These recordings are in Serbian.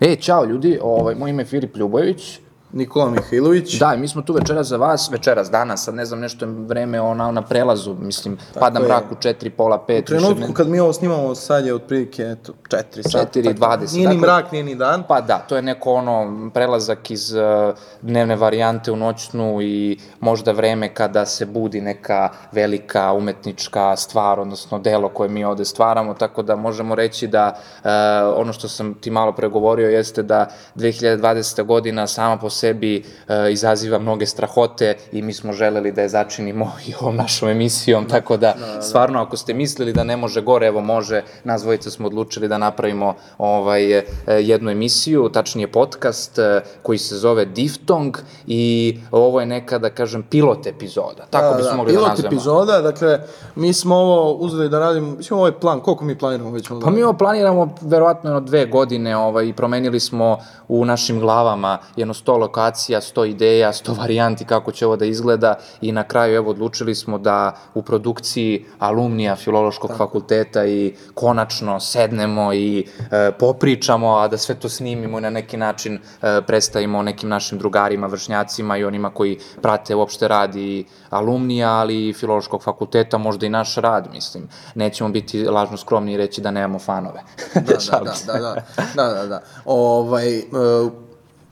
E, čao ljudi, ovaj, moj ime je Filip Ljubojević. Nikola Mihajlović. Da, i mi smo tu večeras za vas, večeras, danas, sad ne znam, nešto je vreme ona, na prelazu, mislim, Tako pada je. mrak u 4, pola 5. U trenutku kad mi ovo snimamo, sad je otprilike, eto, 4 sata. 4:20. Nije ni Dakle- mrak, nije ni dan. Pa da, to je neko ono prelazak iz uh, dnevne varijante u noćnu i možda vreme kada se budi neka velika umetnička stvar, odnosno delo koje mi ovde stvaramo, tako da možemo reći da uh, ono što sam ti malo pregovorio jeste da 2020. godina sama po sebi uh, izaziva mnoge strahote i mi smo želeli da je začinimo i ovom našom emisijom, tako da, stvarno ako ste mislili da ne može gore, evo može, nas dvojica smo odlučili da napravimo ovaj, e, jednu emisiju, tačnije podcast e, koji se zove Diftong i ovo je neka, da kažem, pilot epizoda, tako bismo mogli da pilot nazvemo. epizoda, dakle, mi smo ovo uzeli da radimo, mislim, ovo je plan, koliko mi planiramo već? Pa mi ovo planiramo verovatno jedno dve godine ovaj, i promenili smo u našim glavama jedno sto lokacija, sto ideja, sto varijanti kako će ovo da izgleda i na kraju evo odlučili smo da u produkciji alumnija Filološkog fakulteta i konačno sednemo i e, popričamo, a da sve to snimimo i na neki način e, predstavimo nekim našim drugarima, vršnjacima i onima koji prate uopšte rad i alumnija, ali i Filološkog fakulteta, možda i naš rad, mislim. Nećemo biti lažno skromni i reći da nemamo fanove. Da, da, da, da, da, da, da, da. Ovaj, uh,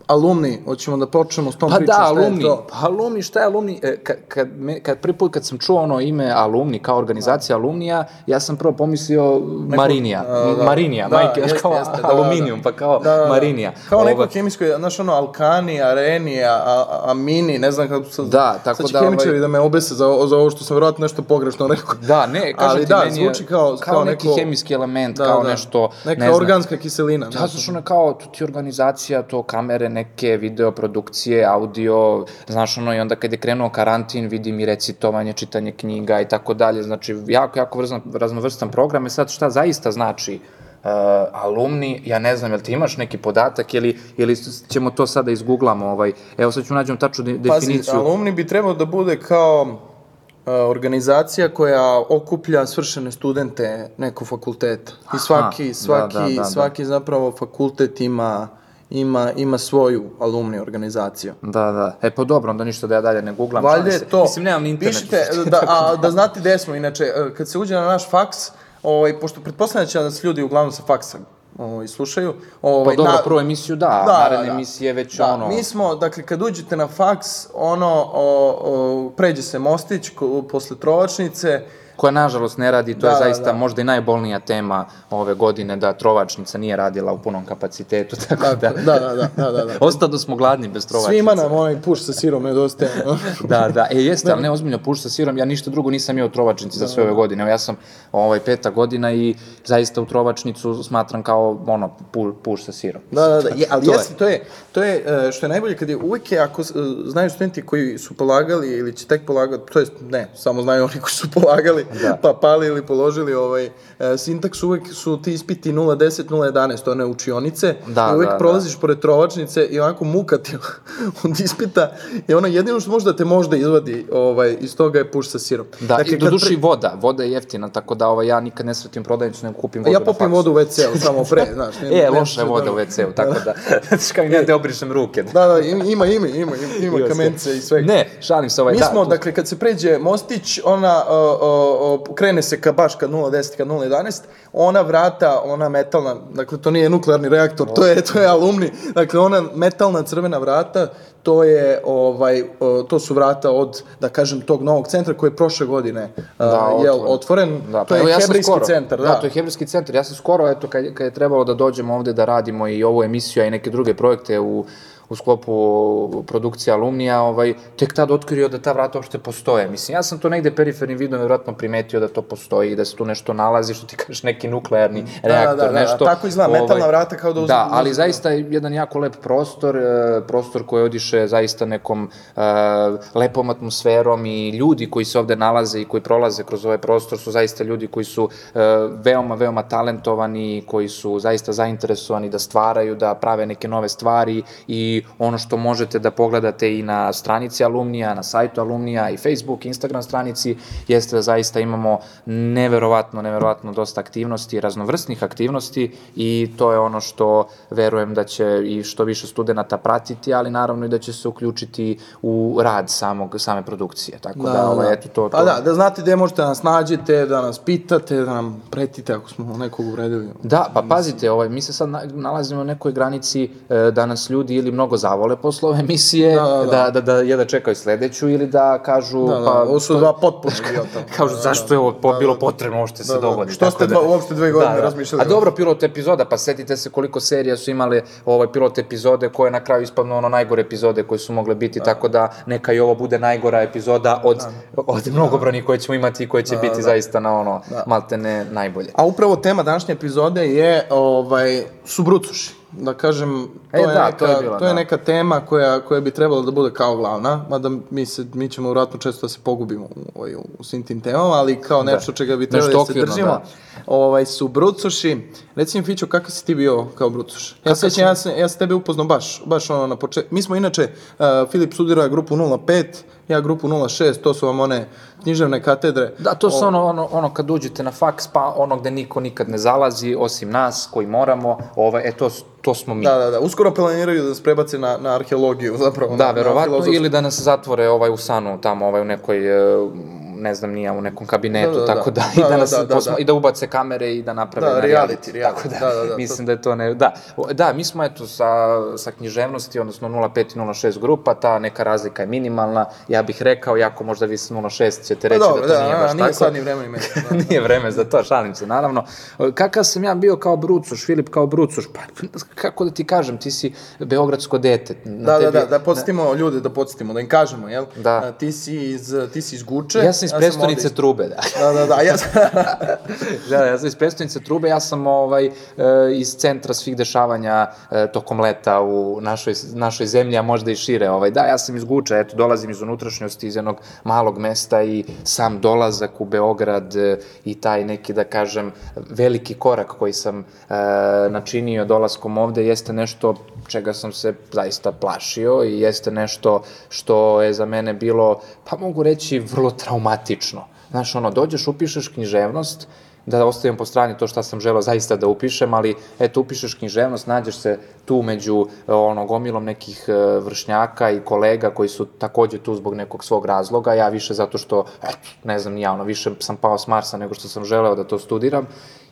alumni, hoćemo da počnemo s tom Pa pričom, da, šta je alumni, to? pa alumni, šta je alumni? E, kad, kad, me, kad prvi put kad sam čuo ono ime alumni kao organizacija alumnija, ja sam prvo pomislio Marinija, da, da. Marinija, Da, majke, jeste, kao jeste, da, da, aluminijum, da. pa kao Da, da, da. Marinija. Kao neko Ovaj, hemijsko, znaš ono, Alkani, Areni, a, a, Amini, ne znam kako sad... Da, tako sad će da, hemičari ovaj- da me obese za, za ovo što sam verovatno nešto pogrešno rekao. Da, ne, kažem Ali ti, da, meni je zvuči kao- kao, kao neki neko- hemijski element, Da, kao da. nešto, Neka ne organska kiselina. Da, znaš, ono kao, tu ti organizacija, to kamere, neke videoprodukcije, audio, znaš, ono, i onda kad je krenuo karantin, vidim i recitovanje, čitanje knjiga i tako dalje, znači, jako, jako vrzan, raznovrstan program, i sad šta zaista znači uh, alumni, ja ne znam, jel ti imaš neki podatak ili, ili ćemo to sada izgooglamo, ovaj, evo sad ću nađem tačnu de, Pazi, definiciju. alumni bi trebao da bude kao a, organizacija koja okuplja svršene studente nekog fakulteta. I svaki, da, svaki, da, da, da. svaki zapravo fakultet ima, ima, ima svoju alumni organizaciju. Da, da. E pa dobro, onda ništa da ja dalje ne googlam. Šalim je to. Mislim, nemam ni internet. Pišite, da, a, da znate gde smo, inače, e, kad se uđe na naš faks, ovaj, pošto pretpostavljam da će nas ljudi uglavnom sa faksa ovaj, slušaju. Pa Ovaj, dobro, na- prvu emisiju da, Da, da naredne da, da. emisije već da, ono... Mi smo, dakle, kad uđete na faks, ono, o, o, pređe se mostić ko, posle trovačnice, koja nažalost ne radi, to Da, je da, zaista da. možda i najbolnija tema ove godine, da trovačnica nije radila u punom kapacitetu, tako da... da, da, da, da, da, da. Ostado smo gladni bez trovačnice. Svima nam onaj puš sa sirom nedostaje. no? Da, da, e jeste, ali ne ozbiljno puš sa sirom, ja ništa drugo nisam imao u trovačnici za sve ove godine, evo ja sam ovaj, peta godina i zaista u trovačnicu smatram kao ono, pu, puš sa sirom. Da, da, da. Je, ali To je. jeste, to je, to je, e, što je najbolje kad je uvek je, ako e, znaju studenti koji su polagali ili će tek polagati, to jest, ne, samo znaju oni koji su polagali, Da. pa pali ili položili ovaj, e, sintaks, uvek su ti ispiti 0.10, 0.11, one učionice, Da, i uvek da, da. prolaziš pored trovačnice i onako muka ti od ispita i ono jedino što možda te možda izvadi ovaj, iz toga je puš sa sirom. Da, i do kad duši pre- voda, voda je jeftina, tako da ovaj, ja nikad ne svetim prodavnicu, nego kupim vodu Ja popim vodu u WC-u samo pre, znaš. ne- E, loša je voda u WC-u, tako da, znaš kao i ne da obrišem ruke. Da, da, ima, ima, ima, ima, ima kamence i sve. Ne, šalim se ovaj, Mi da, smo, tu- dakle, kad se pređe mostić, ona o, o, krene se ka baš ka 0.10, ka 0.11, ona vrata, ona metalna, dakle, to nije nuklearni reaktor, to je, to je alumni, dakle, ona metalna crvena vrata, to je, ovaj, o, to su vrata od, da kažem, tog novog centra koji je prošle godine Da, da, jel, otvoren. otvoren, Da, to je ja hebrejski skoro- centar, da. Da, to je hebrejski centar. Ja sam skoro, eto, kad, kad je trebalo da dođemo ovde da radimo i ovu emisiju, a i neke druge projekte u, u sklopu produkcije alumnija, ovaj, tek tad otkrio da ta vrata uopšte postoje. Mislim, ja sam to negde perifernim vidom vjerojatno primetio da to postoji da se tu nešto nalazi, što ti kažeš, neki nuklearni reaktor, da, da, da, nešto. tako izgleda, metalna vrata kao da uz- Da, ali uz- zaista je jedan jako lep prostor, e, prostor koji odiše zaista nekom e, lepom atmosferom i ljudi koji se ovde nalaze i koji prolaze kroz ovaj prostor su zaista ljudi koji su e, veoma, veoma talentovani, koji su zaista zainteresovani da stvaraju, da prave neke nove stvari i i ono što možete da pogledate i na stranici Alumnija, na sajtu Alumnija i Facebook, Instagram stranici, jeste da zaista imamo neverovatno, neverovatno dosta aktivnosti, raznovrsnih aktivnosti i to je ono što verujem da će i što više studenta pratiti, ali naravno i da će se uključiti u rad samog, same produkcije. Tako da, da, ovaj, eto to, to. Pa da, da znate gde možete da nas nađete, da nas pitate, da nam pretite ako smo nekog uvredili. Da, pa pazite, ovaj, mi se sad na, nalazimo na nekoj granici e, da nas ljudi ili mnogo zavole posle ove emisije, da, da, da, da, da jedva čekaju sledeću ili da kažu... Da, da, pa, ovo su dva potpuno idiota. kažu Da, zašto je ovo po, bilo potrebno uopšte se da, da. dogodi. Što ste dva, uopšte dve godine razmišljali? A dobro, pilot epizoda, pa setite se koliko serija su imale ovaj pilot epizode koje na kraju ispadnu ono najgore epizode koje su mogle biti, tako da neka i ovo bude najgora epizoda od, od mnogobrojnih koje ćemo imati i koje će biti zaista na ono maltene najbolje. A upravo tema današnje epizode je ovaj, su brucuši. Da kažem, to, E, je, da, neka, to je bila, to je da. neka tema koja, koja bi trebala da bude kao glavna, mada mi, se, mi ćemo vratno često da se pogubimo u, ovaj, u svim tim temama, ali kao nešto čega bi trebali Nešto da se držimo, da. ovaj, su brucuši. Reci mi, Fićo, kakav si ti bio kao brucuš? Ja se sećam, ja sam, ja sam tebe upoznao baš, baš ono na početku. Mi smo inače, uh, Filip studira grupu 05, ja grupu 06, to su vam one književne katedre. Da, to su ono, ono, ono kad uđete na faks, pa ono gde niko nikad ne zalazi, osim nas koji moramo, ovaj, e, to, to smo mi. Da, da, da. Uskoro planiraju da nas prebace na, na arheologiju, zapravo. Da, na, verovatno, na ili da nas zatvore ovaj u sanu tamo ovaj u nekoj e, ne znam nija u nekom kabinetu Da, da, tako da. da, i Da, da, da, nas da, da, posma- da. i da ubace kamere i da naprave Da, na reality, reality, tako da, Da, da, da, mislim da je to ne da da mi smo eto sa sa književnosti odnosno 05 i 06 grupa ta neka razlika je minimalna ja bih rekao jako možda vi sa 06 ćete reći Pa dobro, da to da, nije da, baš nije tako sad ni vreme ni mesto. Da. nije vreme za to, šalim se, naravno. Kakav sam ja bio kao Brucoš, Filip kao Brucoš? Pa, kako da ti kažem, ti si beogradsko dete. Na Da, da, tebi- da, da podsjetimo ljude, da podsjetimo, da im kažemo, jel? Da. A, ti si iz, ti si iz Guče. Ja sam iz prestonice ovde Trube, da. Da, da, da, ja sam... da, ja sam iz prestonice Trube, ja sam ovaj, e, iz centra svih dešavanja e, tokom leta u našoj, našoj zemlji, a možda i šire. Ovaj. Da, ja sam iz Guča, eto, dolazim iz unutrašnjosti, iz jednog malog mesta i sam dolazak u Beograd e, i taj neki, da kažem, veliki korak koji sam e, načinio dolaskom ovde jeste nešto čega sam se zaista plašio i jeste nešto što je za mene bilo, pa mogu reći, vrlo traumatično. Znaš, ono, dođeš, upišeš književnost, da ostavim po strani to šta sam želeo zaista da upišem, ali eto, upišeš književnost, nađeš se tu među e, ono, gomilom nekih e, vršnjaka i kolega koji su takođe tu zbog nekog svog razloga, ja više zato što, eto, ne znam, ja, ono, više sam pao s Marsa nego što sam želeo da to studiram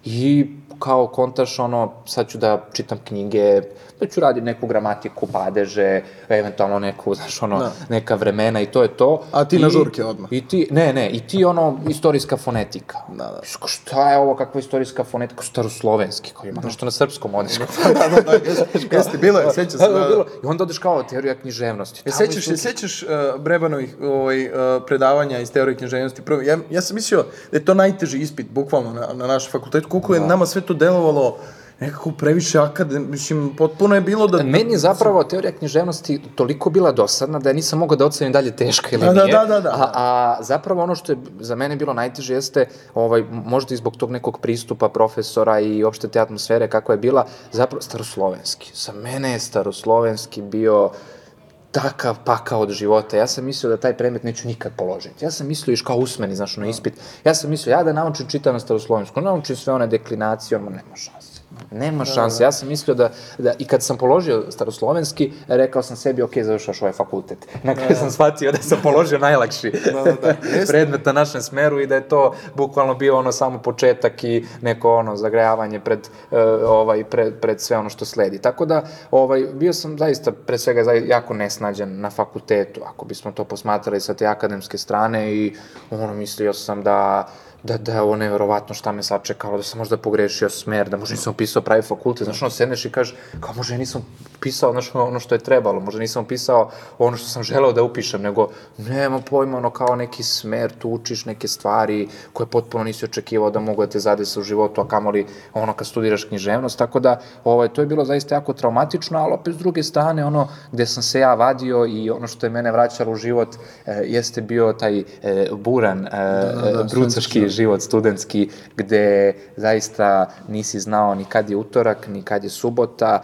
i kao kontaš, ono, sad ću da čitam knjige, da ću raditi neku gramatiku, padeže, eventualno neku, znaš, ono, Da. neka vremena i to je to. A ti na I- žurke odmah. I ti, ne, ne, i ti ono, istorijska fonetika. Da, da. Sko, šta je ovo, kakva istorijska fonetika? Staroslovenski, koji ima nešto na srpskom odeš. da, da, da, jeste, jeste, bilo je, sećam se. Da, Da, da, da. bilo. I onda odeš kao teorija književnosti. E, sećaš, se sećaš uh, Brebanovih ovaj, uh, predavanja iz teorije književnosti? Prvo, ja, ja sam mislio da je to najteži ispit, bukvalno, na, na našem fakultetu. Koliko je nama sve to delovalo nekako previše akadem, mislim, potpuno je bilo da... Meni je zapravo teorija književnosti toliko bila dosadna da ja nisam mogao da ocenim dalje teška ili Da, da, nije. da, da, da. A, a zapravo ono što je za mene bilo najteže jeste, ovaj, možda i zbog tog nekog pristupa profesora i opšte te atmosfere kakva je bila, zapravo staroslovenski. Za mene je staroslovenski bio takav pakao od života. Ja sam mislio da taj predmet neću nikad položiti. Ja sam mislio iš kao usmeni, znaš, ono ispit. Ja sam mislio, ja da naučim čitam na staroslovenskom, naučim sve one deklinacije, ono, nema šanse. Nema šanse. Ja sam mislio da, da i kad sam položio staroslovenski, rekao sam sebi, ok, završaš ovaj fakultet. Na kraju sam shvatio da sam položio najlakši Da, da, da. Predmet na našem smeru i da je to bukvalno bio ono samo početak i neko ono zagrejavanje pred, e, ovaj, pred, pred sve ono što sledi. Tako da, ovaj, bio sam zaista, pre svega, zai- jako nesnađen na fakultetu, ako bismo to posmatrali sa te akademske strane i ono, mislio sam da da, da je ovo neverovatno šta me sačekalo, da sam možda pogrešio smer, da možda nisam upisao pravi fakultet, znaš, ono, sedneš i kažeš, kao možda ja nisam pisao znaš, ono što je trebalo, možda nisam upisao ono što sam želeo da upišem, nego nema pojma, ono, kao neki smer, tu učiš neke stvari koje potpuno nisi očekivao da mogu da te zadese u životu, a kamoli ono kad studiraš književnost, tako da, ovaj, to je bilo zaista jako traumatično, ali opet s druge strane, ono, gde sam se ja vadio i ono što je mene vraćalo u život, e, jeste bio taj e, buran, e, da, da, brucaški život studentski gde zaista nisi znao ni kad je utorak, ni kad je subota,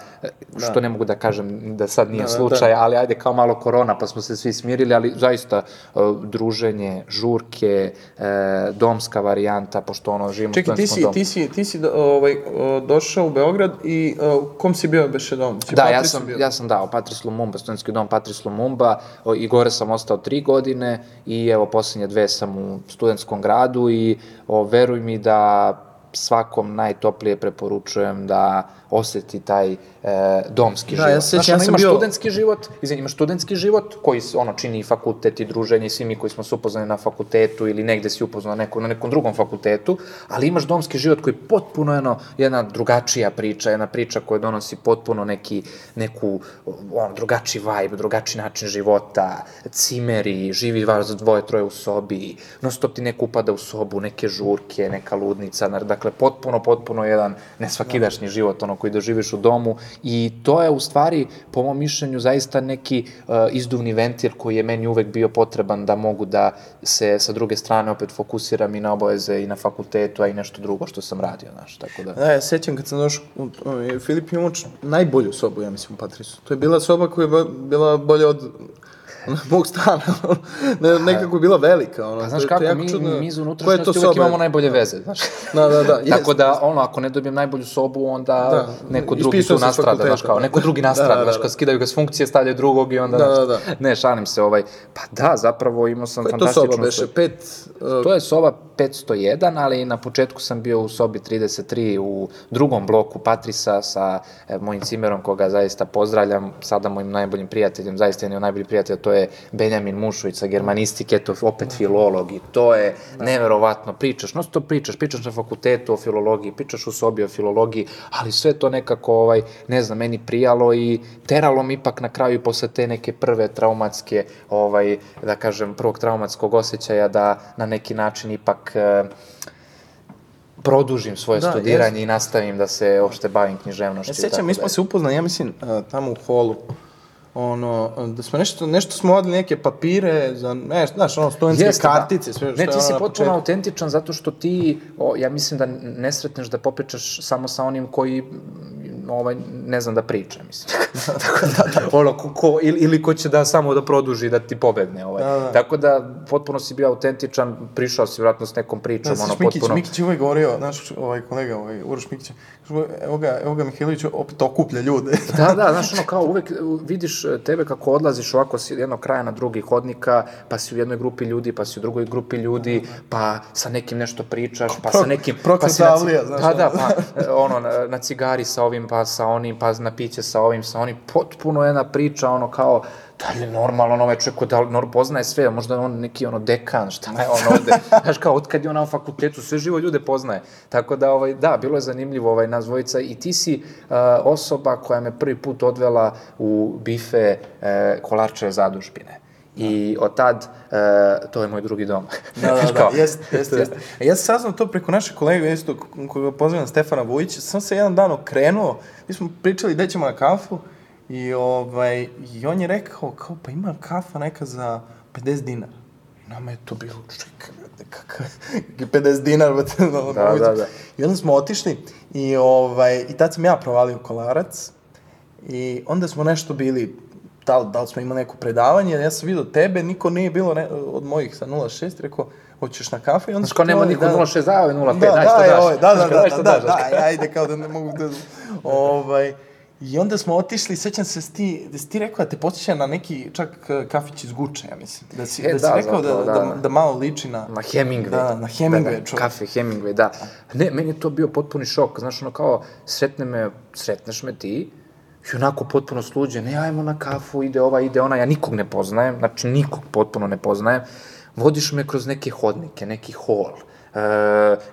što ne mogu da kažem da sad nije Da, da, slučaj, ali ajde kao malo korona pa smo se svi smirili, ali zaista uh, druženje, žurke, e, domska varijanta, pošto ono živimo u Čekaj, ti studentskom si, domu. ti si, ti si do- ovaj, došao u Beograd i u kom si bio beše dom? Si Da, ja sam, bio? ja sam dao Patris Lumumba, studentski dom Patris Lumumba i gore sam ostao tri godine i evo poslednje dve sam u studentskom gradu i o, veruj mi da svakom najtoplije preporučujem da oseti taj e, domski Da, život. ja se Znaš, ja ono, imaš bio- studentski život, izvini, imaš studentski život koji ono čini i fakultet i druženje i svi mi koji smo se upoznali na fakultetu ili negde si upoznao neko, na nekom drugom fakultetu, ali imaš domski život koji je potpuno jedno, jedna drugačija priča, jedna priča koja donosi potpuno neki, neku on, drugačiji vibe, drugačiji način života, cimeri, živi vas dvoje, troje u sobi, non stop ti neko upada u sobu, neke žurke, neka ludnica, na- dakle potpuno, potpuno jedan nesvakidašnji život, ono koji doživiš u domu. I to je u stvari, po mom mišljenju, zaista neki uh, izduvni ventil koji je meni uvek bio potreban da mogu da se sa druge strane opet fokusiram i na obaveze i na fakultetu, a i nešto drugo što sam radio, znaš, tako da... Da, ja sećam kad sam došao, Filip Jumoć, najbolju sobu, ja mislim, u Patrisu. To je bila soba koja je bila bolja od mog stana. ne, nekako je bila velika. Ono. Pa To znaš je- to je kako, jako mi, čudno. mi iz je to unutrašnjosti uvek soba? imamo najbolje veze, znaš. Da, da, da. Tako da, ono, ako ne dobijem najbolju sobu, onda Da, neko drugi tu nastrada, znaš, kao, da. neko drugi Da, nastrada, da, da, znaš, da. kad skidaju ga s funkcije, stavljaju drugog i onda, Da, znaš, da, ne, šalim se, ovaj, pa da, zapravo imao sam Koja je to fantastičnu soba, beše? Pet... uh, To je soba 501, ali na početku sam bio u sobi 33 u drugom bloku Patrisa sa e, mojim cimerom koga zaista pozdravljam, sada mojim najboljim prijateljem, zaista jedan od najboljih prijatelja, to je Benjamin Mušović sa germanistike, to opet filolog i to je neverovatno, pričaš, no to pričaš, pričaš na fakultetu o filologiji, pričaš u sobi o filologiji, ali sve to nekako, ovaj, ne znam, meni prijalo i teralo mi ipak na kraju posle te neke prve traumatske, ovaj, da kažem, prvog traumatskog osjećaja da na neki način ipak e, produžim svoje Da, studiranje i nastavim da se uopšte bavim književnošću. Ja i sećam, mi smo se upoznali, ja mislim, uh, tamo u holu, ono, da smo nešto, nešto smo odli neke papire za, ne, znaš, ono, studentske Jeste, da. kartice, sve što Ne, ti je si ono na potpuno početku. autentičan zato što ti, o, ja mislim da ne sretneš da popričaš samo sa onim koji ovaj, ne znam da priča, mislim. Tako da, da, ono, ko, ko, ili, ili ko će da samo da produži, da ti pobegne. Ovaj. Da, da. Tako da, potpuno si bio autentičan, prišao si vratno s nekom pričom, Da, ono, Mikić, potpuno... Mikić je uvek govorio, naš ovaj kolega, ovaj Uroš Mikić, evo ga, evo ga Mihajlović opet okuplja ljude. Da, da, znaš, ono, kao uvek vidiš uh, tebe kako odlaziš ovako s jednog kraja na drugi hodnika, pa si u jednoj grupi ljudi, pa si u drugoj grupi ljudi, pa sa nekim nešto pričaš, pa sa nekim... pa prokleta si na avlija, znaš, Da, da, pa e, ono, na, na cigari sa ovim, pa sa onim, pa na piće sa ovim, sa onim, potpuno jedna priča, ono, kao, da li je normalno, ono, ovaj čovjek da nor, poznaje sve, možda je on neki, ono, dekan, šta je on ovde, znaš, kao, otkad je on na fakultetu, sve živo ljude poznaje, tako da, ovaj, da, bilo je zanimljivo, ovaj, nas dvojica, i ti si uh, osoba koja me prvi put odvela u bife uh, Kolarčeve zadužbine. I od tad, uh, to je moj drugi dom. Da, da, da, kao, jeste, jeste, jeste. E, Ja sam saznao to preko našeg kolega, isto, koga pozivam Stefana Vujića, sam se jedan dan okrenuo, mi smo pričali gde ćemo na kafu, i, ovaj, i on je rekao, kao, pa ima kafa neka za 50 dinara. I nama je to bilo, čekaj, kakav, 50 dinara, brate, da, Da, da, da. I onda smo otišli i, ovaj, i tad sam ja provalio kolarac i onda smo nešto bili, da li, da li smo imali neko predavanje, ja sam vidio tebe, niko nije bilo ne, od mojih sa 06, rekao, hoćeš na kafu i onda Znaš, kao nema niko 0,6, daj ovaj 0,5, da, daj što daj, daš. da, da, da, da, što da, da, ajde, kao da ne mogu da, ovaj, I onda smo otišli, sećam se, da si ti, da si ti rekao da te posjeća na neki čak eh, kafić iz Guče, ja mislim. Da si, E, da si da, rekao zapravo, da, da. da, da, malo liči na... Na Hemingway. Da, na Hemingway, Da, da, čovjek. kafe Hemingway, da. Ne, meni je to bio potpuni šok, znaš, ono kao, sretne me, sretneš me ti, i onako potpuno sluđen, ne, ajmo na kafu, ide ova, ide ona, ja nikog ne poznajem, znači nikog potpuno ne poznajem, vodiš me kroz neke hodnike, neki hol, e,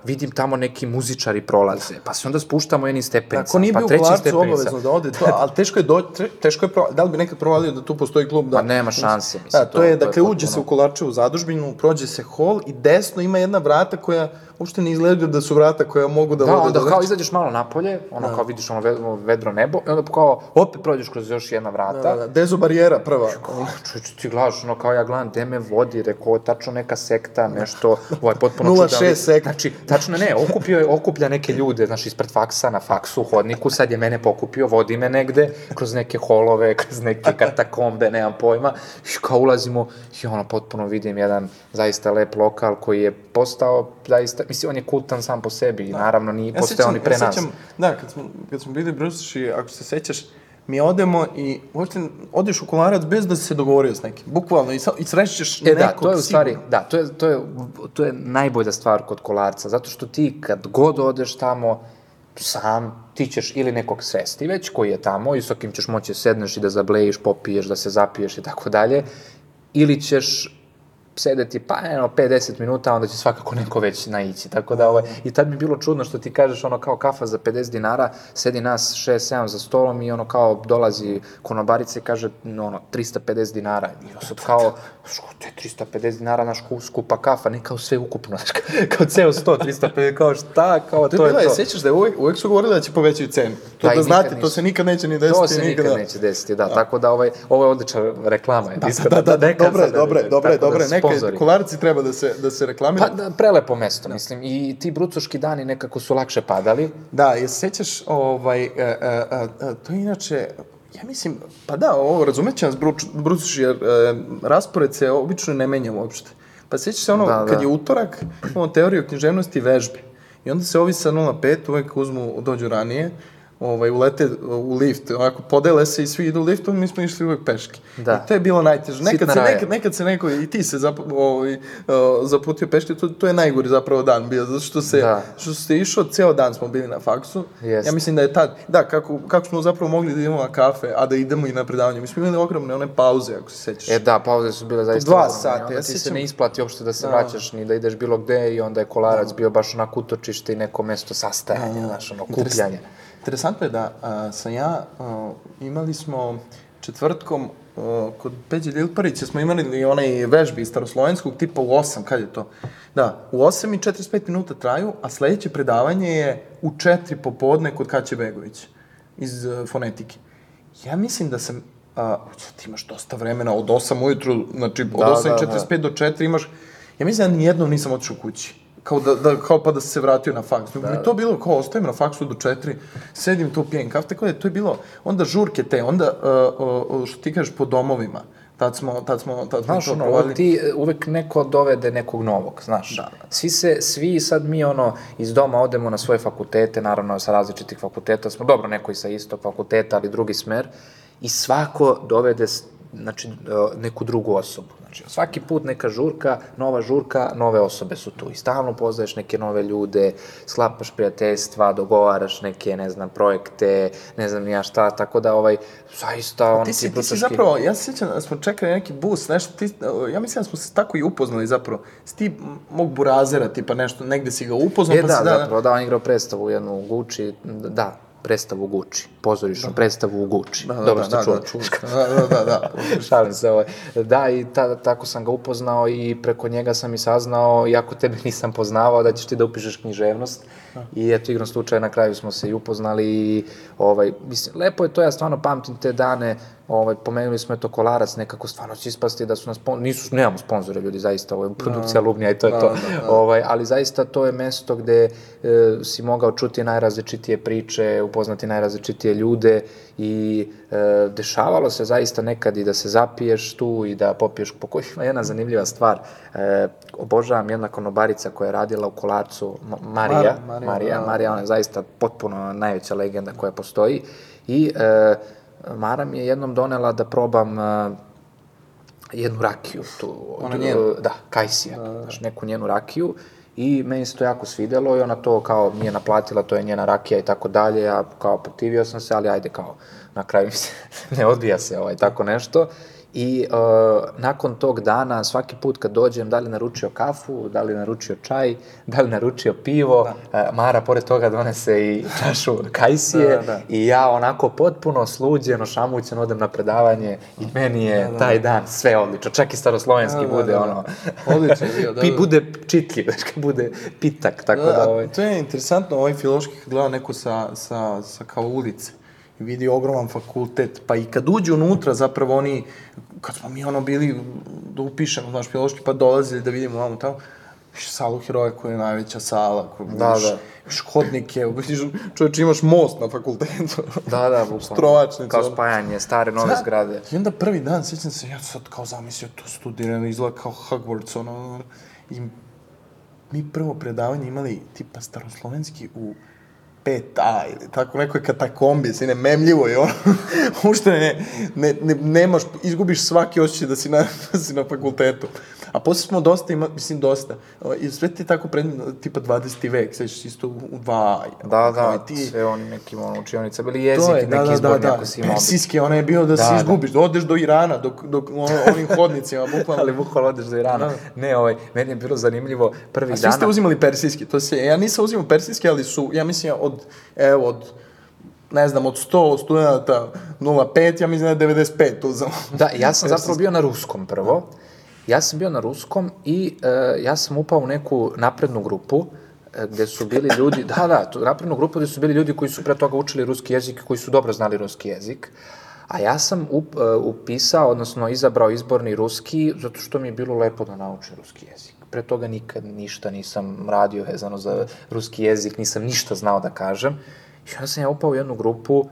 vidim tamo neki muzičari prolaze, pa se onda spuštamo jednim stepenicama, Ako nije pa bio u trećim kolarcu stepenicama. obavezno da ode to, ali teško je do, teško je da li bi nekad provalio da tu postoji klub da Pa nema šanse, mislim, Da, to, to- je to je dakle uđe se u Kolarčevu zadužbinu, prođe se hol i desno ima jedna vrata koja uopšte ne izgleda da su vrata koja mogu da, Da, vode onda do kao izađeš malo napolje, ono kao vidiš ono ve- vedro nebo, i onda kao opet prođeš kroz još jedna vrata. Da, da, dezo barijera prva. Čuč, ti gledaš, ono kao ja gledam, gde me vodi, rekao, tačno neka sekta, nešto, ovaj, potpuno 0,6 je sekta. Znači, tačno ne, okupio je, okuplja neke ljude, znači ispred faksa, na faksu, u hodniku, sad je mene pokupio, vodi me negde, kroz neke holove, kroz neke katakombe, nemam pojma, i kao ulazimo, i ono, potpuno vidim jedan zaista lep lokal koji je postao, zaista, mislim, on je kultan sam po sebi, i naravno nije Ja postao ni pre ja nas. sećam, da, kad smo, kad smo bili brusuši, ako se sećaš, mi odemo i uopšte odeš u kolarac bez da si se dogovorio s nekim. Bukvalno, i, sa, i srećeš E nekog da, to je u stvari, sigurno. da, to je, to, je, to je najbolja stvar kod kolarca, zato što ti kad god odeš tamo, sam, ti ćeš ili nekog sresti već koji je tamo i sa kim ćeš moći da sedneš i da zablejiš, popiješ, da se zapiješ i tako dalje, ili ćeš sedeti pa eno 50 minuta, onda će svakako neko već naići. Tako da ovaj i tad mi je bilo čudno što ti kažeš ono kao kafa za 50 dinara, sedi nas 6 7 za stolom i ono kao dolazi konobarica i kaže no, ono 350 dinara. I ja sad kao što te 350 dinara naš skupa kafa, ne kao sve ukupno, znaš, kao, kao ceo 100 350 kao šta, kao To to, je je je, to. sećaš da je uvek, uvek su govorili da će povećaju cenu. To Da, da, znate, nikad to se nikad neće ni desiti. To se nikad nikada. neće desiti, da. Tako da ovaj, ovo je odlična reklama. Da, Da, da, da, neka dobro je, sada, dobro je, dobro je, tako da dobro je. Neka, sponzori. kolarci treba da se, da se reklamiraju. Pa da, prelepo mesto, mislim. I ti brucoški dani nekako su lakše padali. Da, je sećaš, ovaj, e, e, e, e, to je inače, ja mislim, pa da, ovo, razumeće nas Bruč, Brucuš, jer e, raspored se obično ne menja uopšte. Pa sećaš se ono, Da, kad da. je utorak, imamo teoriju književnosti i vežbe. I onda se ovi sa 0,5 uvek uzmu, dođu ranije, ovaj, ulete u lift, onako, podele se i svi idu u liftu, mi smo išli uvek peške. Da. I to je bilo najteže. Nekad se, nekad, nekad se neko, i ti se zap, ovaj, uh, zaputio peške, to, to je najgori zapravo dan bio, zato što se, Da. što se išao, ceo dan smo bili na faksu. Jeste. Ja mislim da je tad, da, kako, kako smo zapravo mogli da idemo na kafe, a da idemo i na predavanje. Mi smo imali ogromne one pauze, ako se sećaš. E da, pauze su bile zaista dva ogromne. sata, ja ti se sećam- ne isplati uopšte da se vraćaš ni da ideš bilo gde i onda je kolarac bio baš onako utočište i neko mesto sastajanja, znaš, ono, kupljanje. Interesantno je da a, sam ja, a, imali smo četvrtkom a, kod Peđe Ljilparića smo imali onaj vežbi iz staroslovenskog tipa u 8, kad je to? Da, u 8 i 45 minuta traju, a sledeće predavanje je u 4 popodne kod Kaće Begovića iz a, fonetike. Ja mislim da sam, a, ti imaš dosta vremena, od 8 ujutru, znači od Da, 8 i da, da. 45 do 4 imaš, ja mislim da nijednom nisam otišao kući. Kao da, da, kao pa da se vratio na faks. Da, mi to bilo kao ostajem na faksu do 4, sedim tu pijem kafe, tako da to je bilo onda žurke te, onda uh, uh, što ti kažeš po domovima. Tad smo, tad smo, tad smo Znaš, to ono, ti e, uvek neko dovede nekog novog, znaš. Da. Svi se, svi sad mi, ono, iz doma odemo na svoje fakultete, naravno sa različitih fakulteta smo, dobro, neko i sa istog fakulteta, ali drugi smer, i svako dovede, znači, e, neku drugu osobu. Znači, svaki put neka žurka, nova žurka, nove osobe su tu i stalno poznaješ neke nove ljude, sklapaš prijateljstva, dogovaraš neke, ne znam, projekte, ne znam ja šta, tako da, ovaj, zaista, on Ti si, ti si zapravo, ja se sjećam da smo čekali neki bus, nešto, ti, ja mislim da smo se tako i upoznali zapravo. Si ti mog burazera, tipa nešto, negde si ga upoznao, E pa da, si da, zapravo, da, on igrao predstavu jednu u Gucci, da, predstavu Gucci, pozorišnu predstavu u Gucci. Da, da, Dobro da, ste da, čuli. da, čuli da, da, da, da. Šalim se, ovaj. Da, i ta, tako sam ga upoznao i preko njega sam i saznao, iako tebe nisam poznavao, da ćeš ti da upišeš književnost. I eto, igrom slučaja, na kraju smo se i upoznali i, ovaj, mislim, lepo je to, ja stvarno pamtim te dane, ovaj, pomenuli smo eto kolarac, nekako stvarno će ispasti da su nas, nisu, nemamo sponzore ljudi, zaista, ovo je produkcija Lubnija i to je Da, to. da, da. Ovaj, ali zaista to je mesto gde e, si mogao čuti najrazličitije priče, upoznati najrazličitije ljude i e, dešavalo se zaista nekad i da se zapiješ tu i da popiješ po koji ima jedna zanimljiva stvar. E, obožavam jedna konobarica koja je radila u Kolarcu, Ma- Marija, Mar- Marija, Marija, da. Marija, ona je zaista potpuno najveća legenda koja postoji i e, Mara mi je jednom donela da probam e, jednu rakiju tu. Ona od- njenu? Da, kajsija, znaš, neku njenu rakiju i meni se to jako svidelo i ona to kao nije naplatila, to je njena rakija i tako dalje, ja kao protivio sam se, ali ajde kao, na kraju mi se ne odbija se ovaj, tako nešto. I uh, nakon tog dana, svaki put kad dođem, da li naručio kafu, da li naručio čaj, da li naručio pivo, da. Mara pored toga donese i čašu kajsije Da, da. i ja onako potpuno sluđeno, šamućeno odem na predavanje i meni je taj dan sve odlično. Čak i staroslovenski Da, da, bude da, da. ono... Odlično je bio, da, Pi, da. bude čitljiv, kad bude pitak, tako da, Da, ovaj... to je interesantno, ovaj filološki kad gleda neko sa, sa, sa kao ulice vidi ogroman fakultet, pa i kad uđe unutra, zapravo oni, kad smo mi ono bili da upišemo, znaš, filološki, pa dolazili da vidimo vamo tamo, Viš salu heroja koja je najveća sala, koja Da, vidiš, da. viš hodnike, vidiš, čovječe imaš most na fakultetu. Da, da, bukvalno. Strovačnica. Kao spajanje stare, nove Da. zgrade. I onda prvi dan, sjećam se, ja sad kao zamislio to studiram, izgleda kao Hogwarts, ono, i mi prvo predavanje imali tipa staroslovenski u 5A ili tako nekoj katakombi, si nememljivo je ono, ušte ne, ne, ne, nemaš, izgubiš svaki osjećaj da si na, da si na fakultetu. A posle smo dosta ima, mislim dosta, i sve ti tako pred, tipa 20. vek, sećaš isto u, 2A. Da, da, ti, sve oni nekim ono, učionica, bili jezik, to je, neki da, da, izborni da, da. ako si imao. Persijski, ona je bio da, Da, se da. izgubiš, da odeš do Irana, dok, dok ono, onim hodnicima, bukvalno. Ali bukvalno odeš do Irana. Da. Ne, ovaj, meni je bilo zanimljivo prvih A svi dana. ste uzimali persijski, to se, ja nisam uzimao persijski, ali su, ja mislim, od, evo, od, ne znam, od 100 studenta 0,5, ja mislim da je 95 uzelo. Da, ja sam zapravo bio na ruskom prvo. Ja sam bio na ruskom i e, ja sam upao u neku naprednu grupu e, gde su bili ljudi, da, da, tu naprednu grupu gde su bili ljudi koji su pre toga učili ruski jezik i koji su dobro znali ruski jezik. A ja sam up, e, upisao, odnosno izabrao izborni ruski zato što mi je bilo lepo da naučim ruski jezik. Pre toga nikad ništa nisam radio vezano za ruski jezik, nisam ništa znao da kažem. I onda sam ja upao u jednu grupu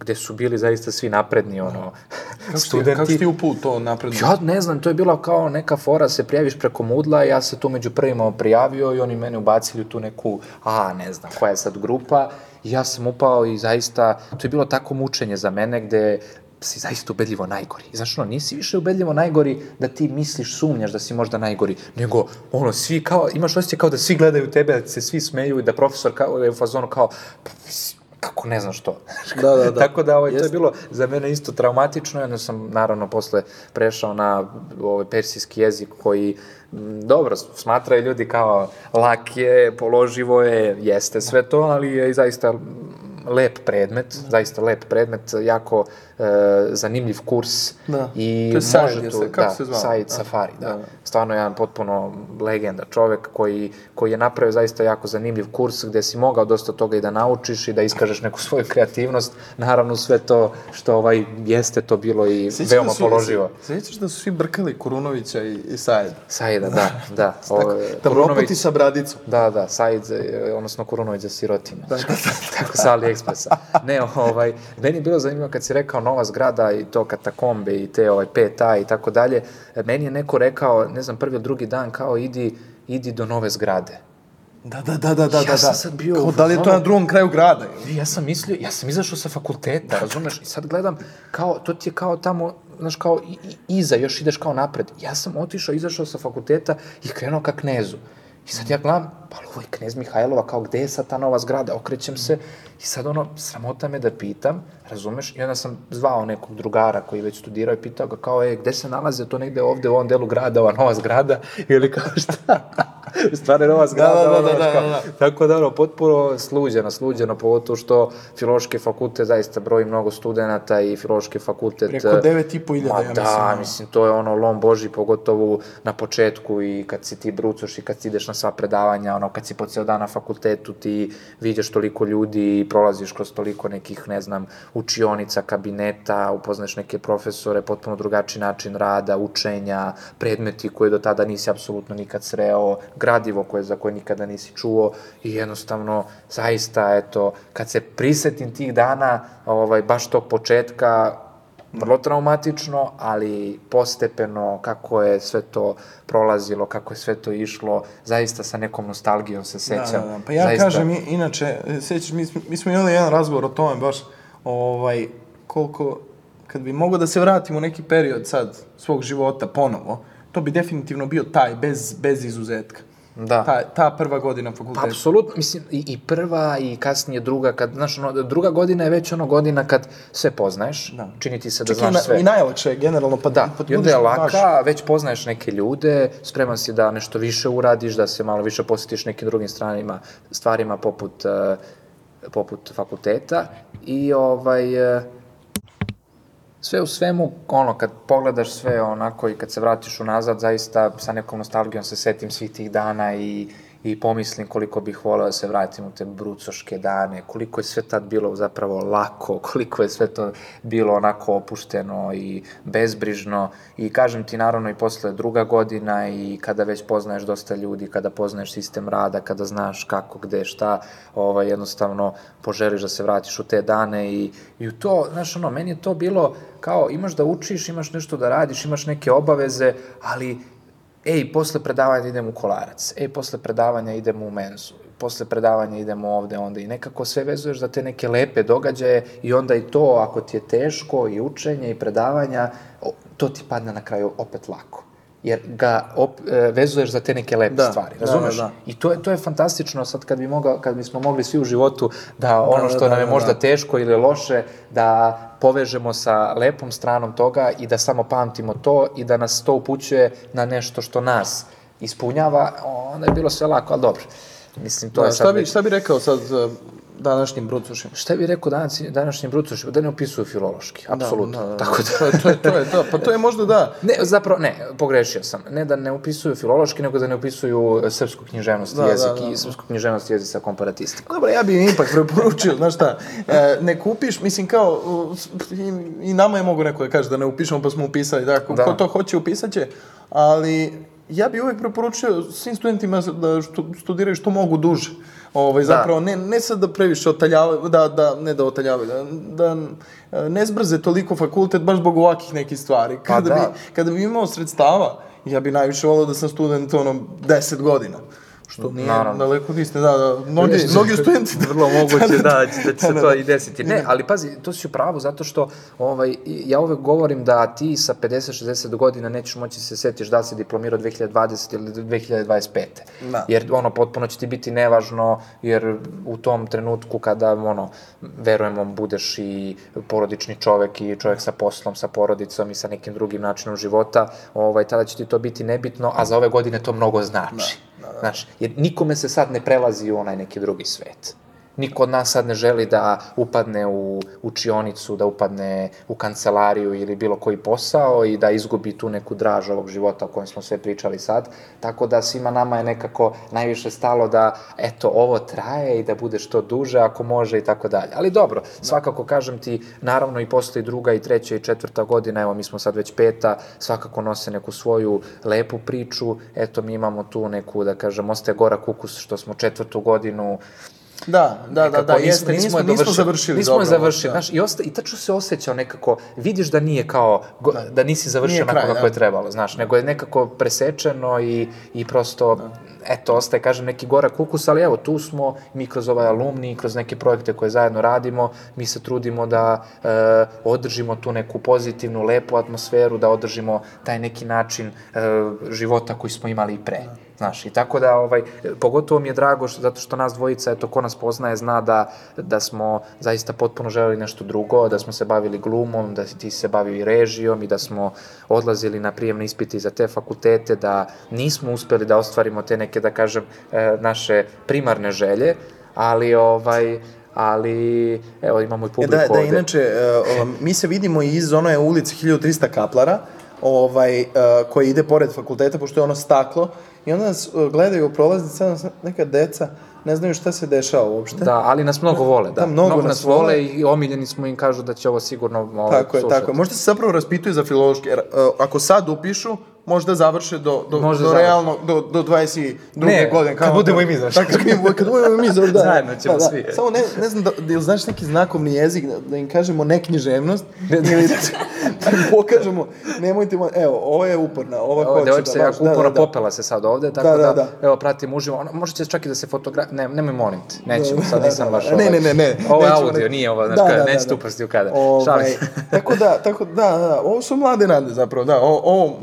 gde su bili zaista svi napredni, ono, Kako si, studenti. kako si ti to napredno? Ja ne znam, to je bila kao neka fora, se prijaviš preko Moodla, ja se tu među prvima prijavio i oni mene ubacili u tu neku, a ne znam koja je sad grupa, i ja sam upao i zaista, to je bilo tako mučenje za mene gde si zaista ubedljivo najgori. Znaš, ono, nisi više ubedljivo najgori da ti misliš, sumnjaš da si možda najgori, nego, ono, svi kao, imaš osjećaj kao da svi gledaju tebe, da se svi smeju i da profesor kao, je u fazonu kao, "Pa, kako ne znaš to. Da, da, da. Tako da ovaj, to je bilo za mene isto traumatično onda sam naravno posle prešao na ovaj persijski jezik koji dobro, smatraju ljudi kao lak je, položivo je, jeste sve to, ali je zaista lep predmet, zaista lep predmet, jako e, zanimljiv kurs Da. i To je Said, može tu, se- kako da, se zvao? Said Da. Safari, da. Da, da. Stvarno jedan potpuno legenda, čovek koji, koji je napravio zaista jako zanimljiv kurs gde si mogao dosta toga i da naučiš i da iskažeš neku svoju kreativnost. Naravno sve to što ovaj jeste to bilo i Sjećaš veoma da su- položivo. Sjećaš da su svi brkali Kurunovića i, i Sajeda? Saida, da, da. Tako, Ovo, da Kurunović- sa bradicom. Da, da, Said, e, odnosno Kurunović za sirotinje. Da, da, da. Tako sa AliExpressa. Ne, ovaj, meni je bilo zanimljivo kad si rekao nova zgrada i to katakombe i te ovaj 5A i tako dalje. E, Meni je neko rekao, ne znam, prvi ili drugi dan, kao idi, idi do nove zgrade. Da, da, da, da, da, Ja da. sam da. sad bio Kao, da li je to na drugom kraju grada? I ja sam mislio, ja sam izašao sa fakulteta, razumeš? I sad gledam, kao, to ti je kao tamo, znaš, kao i, i, iza, još ideš kao napred. Ja sam otišao, izašao sa fakulteta i krenuo ka knezu. I sad ja gledam, ali ovo je knez Mihajlova, kao gde je sad ta nova zgrada? Okrećem se i sad ono, sramota me da pitam, razumeš? I onda sam zvao nekog drugara koji već studirao i pitao ga kao, e, gde se nalaze to negde ovde u ovom delu grada, ova nova zgrada? Ili kao šta? Stvarno nova zgrada, da, da, da, da, kao- da. Tako da, ono, potpuno sluđeno, sluđeno, pogotovo što filološki fakultet zaista broji mnogo studenta i filološki fakultet... Preko eh, 9.500, Ma ja da, mislim, ono. mislim, to je ono lom boži, pogotovo na početku i kad si ti brucoš i kad ti ideš na sva predavanja, ono, kad si po ceo dan na fakultetu, ti vidiš toliko ljudi i prolaziš kroz toliko nekih, ne znam, učionica, kabineta, upoznaš neke profesore, potpuno drugačiji način rada, učenja, predmeti koje do tada nisi apsolutno nikad sreo, gradivo koje, za koje nikada nisi čuo i jednostavno, zaista, eto, kad se prisetim tih dana, ovaj, baš tog početka, vrlo traumatično, ali postepeno kako je sve to prolazilo, kako je sve to išlo, zaista sa nekom nostalgijom se sećam. Da, da, da. Pa ja zaista, kažem, inače, sećaš, mi, smo- mi smo imali jedan razgovor o tome baš, ovaj, koliko, kad bi mogao da se vratim u neki period sad svog života ponovo, to bi definitivno bio taj, bez, bez izuzetka. Da. Ta, ta prva godina fakulteta. Apsolutno, mislim, i, i prva i kasnije druga, kad, znaš, ono, druga godina je već ono godina kad sve poznaješ, Da. čini ti se da Čak i, znaš na, sve. i najlakše je generalno, pa Da, pa i onda je laka, već poznaješ neke ljude, spreman si da nešto više uradiš, da se malo više posjetiš nekim drugim stranima, stvarima poput, uh, poput fakulteta i ovaj, uh, sve u svemu, ono, kad pogledaš sve onako i kad se vratiš unazad, zaista sa nekom nostalgijom se setim svih tih dana i, i pomislim koliko bih voleo da se vratim u te brucoške dane, koliko je sve tad bilo zapravo lako, koliko je sve to bilo onako opušteno i bezbrižno. I kažem ti naravno i posle druga godina i kada već poznaješ dosta ljudi, kada poznaješ sistem rada, kada znaš kako, gde, šta, ovaj, jednostavno poželiš da se vratiš u te dane i, i u to, znaš ono, meni je to bilo kao imaš da učiš, imaš nešto da radiš, imaš neke obaveze, ali ej, posle predavanja idem u kolarac, ej, posle predavanja idem u menzu, posle predavanja idemo ovde, onda i nekako sve vezuješ za te neke lepe događaje i onda i to, ako ti je teško, i učenje, i predavanja, to ti padne na kraju opet lako jer ga op, e, vezuješ za te neke lepe Da, stvari, da, razumeš? da, da. I to je, to je fantastično sad kad bi mogao, kad bismo mogli svi u životu da ono da, što da, nam je da, možda da. teško ili loše, da povežemo sa lepom stranom toga i da samo pamtimo to i da nas to upućuje na nešto što nas ispunjava, onda je bilo sve lako, ali dobro. Mislim, to Da, je sad šta, bi, već- šta bi rekao sad uh, današnjim brucušima? Šta bi rekao danas, današnjim brucošima? Da ne opisuju filološki, apsolutno. Da, da, da. Tako da, To je, to je, to da, pa to je možda da. Ne, zapravo, ne, pogrešio sam. Ne da ne upisuju filološki, nego da ne upisuju srpsku književnost i Da, jezik da, da. i srpsku književnost jezik sa komparatistikom. Dobro, ja bih ipak preporučio, znaš šta, e, ne kupiš, mislim kao, i, i nama je mogu neko da kaže da ne upišemo pa smo upisali, da, ko, Da. ko to hoće upisat će, ali ja bih uvek preporučio svim studentima da što, studiraju što mogu duže. Ovaj, zapravo, ne, ne sad da previše otaljavaju, da, da, ne da otaljavaju, da, da e, ne zbrze toliko fakultet baš zbog ovakih nekih stvari. Kada, da. bi, kada bi imao sredstava, ja bi najviše volao da sam student ono 10 godina. Što nije Naravno. daleko od istine, da, da. Mnogi, mnogi studenti... Vrlo moguće da, da će se Da, to da. i desiti. Ne, ali pazi, to si u pravu, zato što ovaj, ja uvek govorim da ti sa 50-60 godina nećeš moći se setiš da si diplomirao 2020 ili 2025. Da. Jer ono, potpuno će ti biti nevažno, jer u tom trenutku kada, ono, verujemo, budeš i porodični čovek i čovek sa poslom, sa porodicom i sa nekim drugim načinom života, ovaj, tada će ti to biti nebitno, a za ove godine to mnogo znači. Da, da, da. Znaš, jer nikome se sad ne prelazi u onaj neki drugi svet. Niko od nas sad ne želi da upadne u učionicu, da upadne u kancelariju ili bilo koji posao i da izgubi tu neku draž ovog života o kojem smo sve pričali sad. Tako da svima nama je nekako najviše stalo da, eto, ovo traje i da bude što duže ako može i tako dalje. Ali dobro, svakako kažem ti, naravno i posle druga i treća i četvrta godina, evo mi smo sad već peta, svakako nose neku svoju lepu priču. Eto, mi imamo tu neku, da kažem, ostaje gora kukus što smo četvrtu godinu Da, da, da, da, nekako jeste, nismo, nismo, je završili Nismo dobro. je završili, da. znaš, i, osta, i tačno se osjećao nekako, vidiš da nije kao, go, da, nisi završio Nije onako kraj, kako da. je trebalo, znaš, nego je nekako presečeno i, i prosto, eto, ostaje, kažem, neki gorak ukus, ali evo, tu smo, mi kroz ovaj alumni, kroz neke projekte koje zajedno radimo, mi se trudimo da e, održimo tu neku pozitivnu, lepu atmosferu, da održimo taj neki način e, života koji smo imali i pre. Znaš, i tako da, ovaj, pogotovo mi je drago što, zato što nas dvojica, eto, ko nas poznaje, zna da, da smo zaista potpuno želeli nešto drugo, da smo se bavili glumom, da ti se bavio i režijom i da smo odlazili na prijemne ispite i za te fakultete, da nismo uspeli da ostvarimo te neke, da kažem, e, naše primarne želje, ali, ovaj, ali, evo, imamo i E, publiku da, da, ovde. inače, uh, um, mi se vidimo iz one ulice 1300 kaplara, ovaj, koja ide pored fakulteta, pošto je ono staklo, i onda nas uh, gledaju prolaznici, sad nas neka deca, ne znaju šta se dešava uopšte. Da, ali nas mnogo vole, da. Da, mnogo nas nas vole vole. i omiljeni smo im kažu da će ovo sigurno ovaj, Tako je, slušati. tako je. Možda se zapravo raspituju za filološki, jer uh, ako sad upišu, možda završe do, do, Možda do završe. realno, do, do 22. Ne, godine. kad budemo i mi završili. Tako, kad, mi- kad budemo i mi završili, da. Zajedno ćemo da, da. svi. Samo ne, ne znam, da, da znaš neki znakovni jezik, da, da im kažemo neknjiževnost, ili da, da im pokažemo, nemojte, mo- evo, ovo je uporna, ova hoće devojčica da je baš, jako da, uporno da, da. popela se sad ovde, tako Da, da, da, da. evo, pratim uživo. Ona, može će čak i da se fotogra... Ne, nemoj molim te, nećemo, sad nisam baš Ne, ovaj... ne, ne, ne. Ovo je audio, ne- nije ovo, znaš, Da, da, da, neće da. tu upasti u kadar. Ovaj, Šalim tako da, tako da, da, da, ovo su mlade nade zapravo, da, ovo,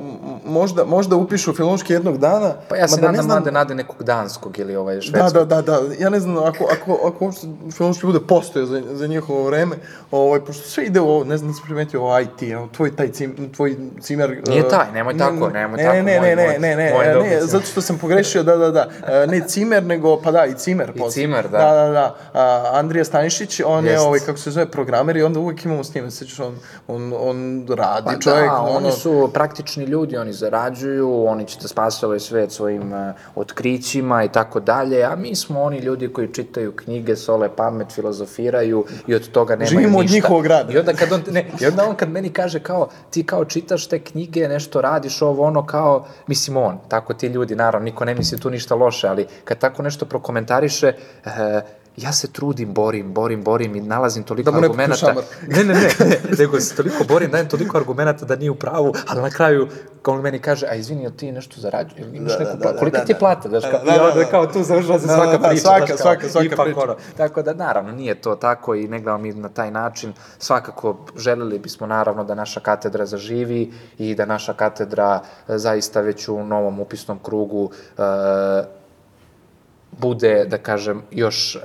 možda, možda upišu filološki jednog dana. Pa ja se ne nadam znam- mlade nade nekog danskog ili ovaj Da, švedskog. da, da, da, ja ne znam, ako, ako, ako uopšte filološki bude postoje za, za njihovo vreme, ovaj, pošto sve ide u ovo, ne znam da sam primetio ovo IT, evo, tvoj taj cim, tvoj cimer... Nije uh, taj, nemoj ne, tako, ne, nemoj ne, tako, Ne, ne, moj- ne, moj- ne, ne, moj ne, ne, cimer. zato što sam pogrešio, da, da, da, uh, ne cimer, nego, pa da, i cimer. posle. cimer, da. Da, da, da, uh, Andrija Stanišić, on je, Jest. ovaj, kako se zove, programer i onda uvek imamo s njim, sećaš, on, on, on radi, Pa čovjek, da, ono, oni su praktični ljudi, oni oni zarađuju, oni će da spase ovaj svet svojim uh, otkrićima i tako dalje, a mi smo oni ljudi koji čitaju knjige, sole pamet, filozofiraju i od toga nemaju Živimo od ništa. njihovog rada. I onda kad on, ne, i onda on kad meni kaže kao, ti kao čitaš te knjige, nešto radiš ovo, ono kao, mislim on, tako ti ljudi, naravno, niko ne misli tu ništa loše, ali kad tako nešto prokomentariše, e, ja se trudim, borim, borim, borim i nalazim toliko Da mu ne pukne argumenta. Ne, ne, ne, ne, nego se toliko borim, dajem toliko argumenta da nije u pravu, ali na kraju kao on meni kaže, a izvini, jel ti nešto zarađuješ, imaš Da, neku da, platu, da, kolika da, ti je da. plata, znaš, kao, Da, da, onda da. kao tu završava se Da, svaka da, da, priča, svaka, znaš, kao, svaka, svaka ipak priča. ono, tako da naravno nije to tako i ne gledamo mi na taj način, svakako želeli bismo naravno da naša katedra zaživi i da naša katedra e, zaista već u novom upisnom krugu e, bude, da kažem, još e,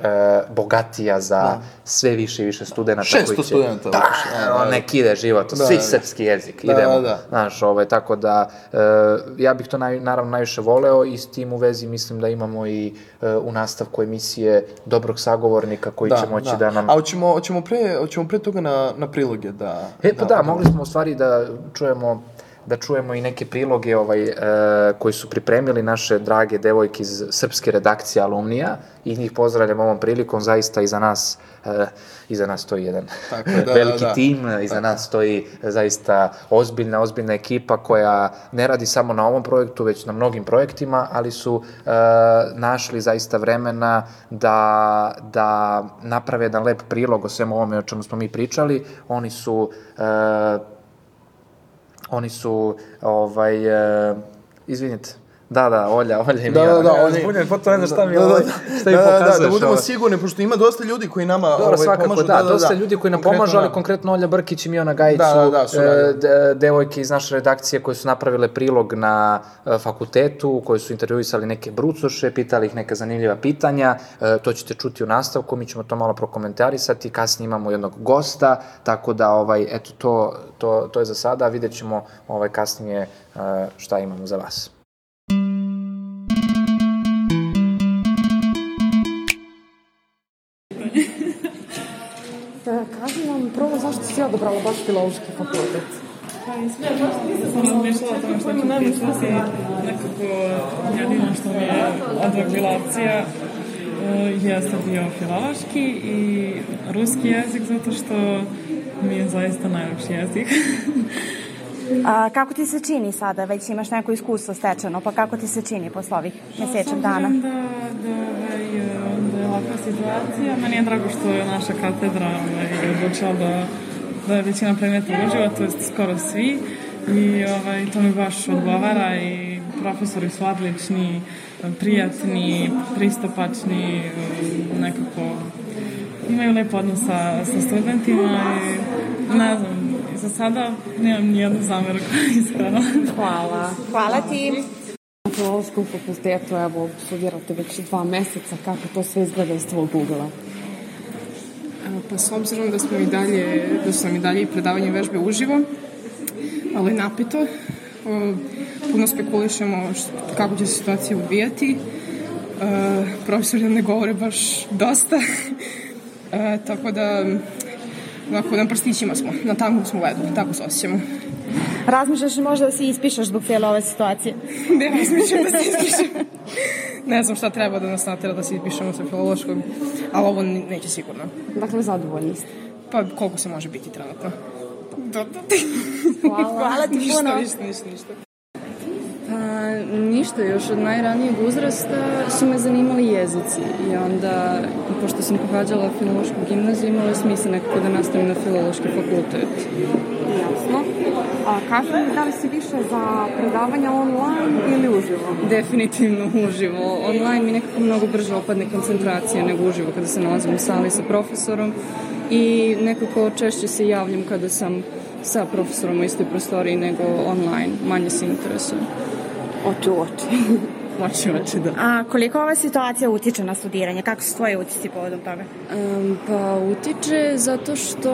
bogatija za da. sve više i više studenta. 600 koji će, studenta Da, uopšte, da, da. nek ide život, Da, svi da. srpski jezik, Da, idemo. da, da. Znaš, ovaj, tako da, e, ja bih to naj, naravno najviše voleo i s tim u vezi mislim da imamo i e, u nastavku emisije dobrog sagovornika koji će moći da, nam... A hoćemo, hoćemo, pre, hoćemo pre toga na, na priloge da... E, pa da, mogli smo u stvari da čujemo da čujemo i neke priloge ovaj, e, koji su pripremili naše drage devojke iz srpske redakcije Alumnija i njih pozdravljam ovom prilikom, zaista iza nas e, iza nas stoji jedan Tako da, veliki da, da. tim, iza nas stoji zaista ozbiljna, ozbiljna ekipa koja ne radi samo na ovom projektu, već na mnogim projektima, ali su e, našli zaista vremena da, da naprave jedan lep prilog o svemu ovome o čemu smo mi pričali. Oni su e, oni su, ovaj, e, izvinite, da, da, Olja, Olja i Da, Mija. da, da, Ja oni- zbunjen, potpuno ne znam šta mi, Da, da, ovaj, da. šta mi da, da, da, da budemo ovaj. sigurni, pošto ima dosta ljudi koji nama Dobro, ovaj, svakako, pomažu. da, dosta ljudi koji nam Konkretno, pomažu, ali da. konkretno Olja Brkić i Miona Gajić Da, su da, da, su e, radili. de- devojke iz naše redakcije koje su napravile prilog na e, fakultetu, koje su intervjuisali neke brucoše, pitali ih neka zanimljiva pitanja, e, to ćete čuti u nastavku, mi ćemo to malo prokomentarisati, kasnije imamo jednog gosta, tako da, ovaj, eto, to, to, to je za sada, vidjet ćemo ovaj, kasnije e, šta imamo za vas. Nam prvo zašto si odabrala baš filološki fakultet? Pa iskreno, nisam sam razmišljala o tome što ću pisati. Nekako jedino što mi je odvak bila opcija uh, jeste bio filološki i ruski jezik zato što mi je zaista najljepši jezik. A, kako ti se čini sada? Već imaš neko iskustvo stečeno, pa kako ti se čini posle ovih mesečnih dana? Da, da, ovaj, da je ovakva situacija, meni je drago što je naša katedra ovaj, odlučila da, da je većina predmeta uživa, to je skoro svi. I ovaj, to mi baš odgovara i profesori su odlični, prijatni, pristupačni, nekako imaju lep odnos sa, sa studentima i ne znam, za sada nemam nijednu zameru iskreno. Hvala. Hvala ti. Na filološkom fakultetu, evo, studirate već dva meseca, kako to sve izgleda iz tvojeg ugla? Pa s obzirom da smo i dalje, da su nam i dalje i predavanje vežbe uživo, ali napito, puno spekulišemo kako će se situacija odvijati. Profesori nam ne govore baš dosta, tako da onako na prstićima smo, na tankom smo ledu, tako se osjećamo. Razmišljaš li možda da se ispišeš zbog cijele ove situacije? Ne razmišljam da se ispišem. ne znam šta treba da nas natera da se ispišemo sa filološkog, ali ovo ne- neće sigurno. Dakle, zadovoljni ste. Pa koliko se može biti trenutno. Da, da. Hvala. Hvala ti puno. ništa, ništa, ništa. Ništa, još od najranijeg uzrasta su me zanimali jezici i onda, pošto sam pohađala filološku gimnaziju, imalo je smisla nekako da nastavim na filološki fakultet. Jasno. A kaži mi, da li si više za predavanja online ili uživo? Definitivno uživo. Online mi nekako mnogo brže opadne koncentracija nego uživo kada se nalazim u sali sa profesorom i nekako češće se javljam kada sam sa profesorom u istoj prostoriji nego online. Manje se interesujem. Oči u oči. Oči oči, da. A koliko ova situacija utiče na studiranje? Kako su tvoje utisci povodom toga? Um, pa utiče zato što,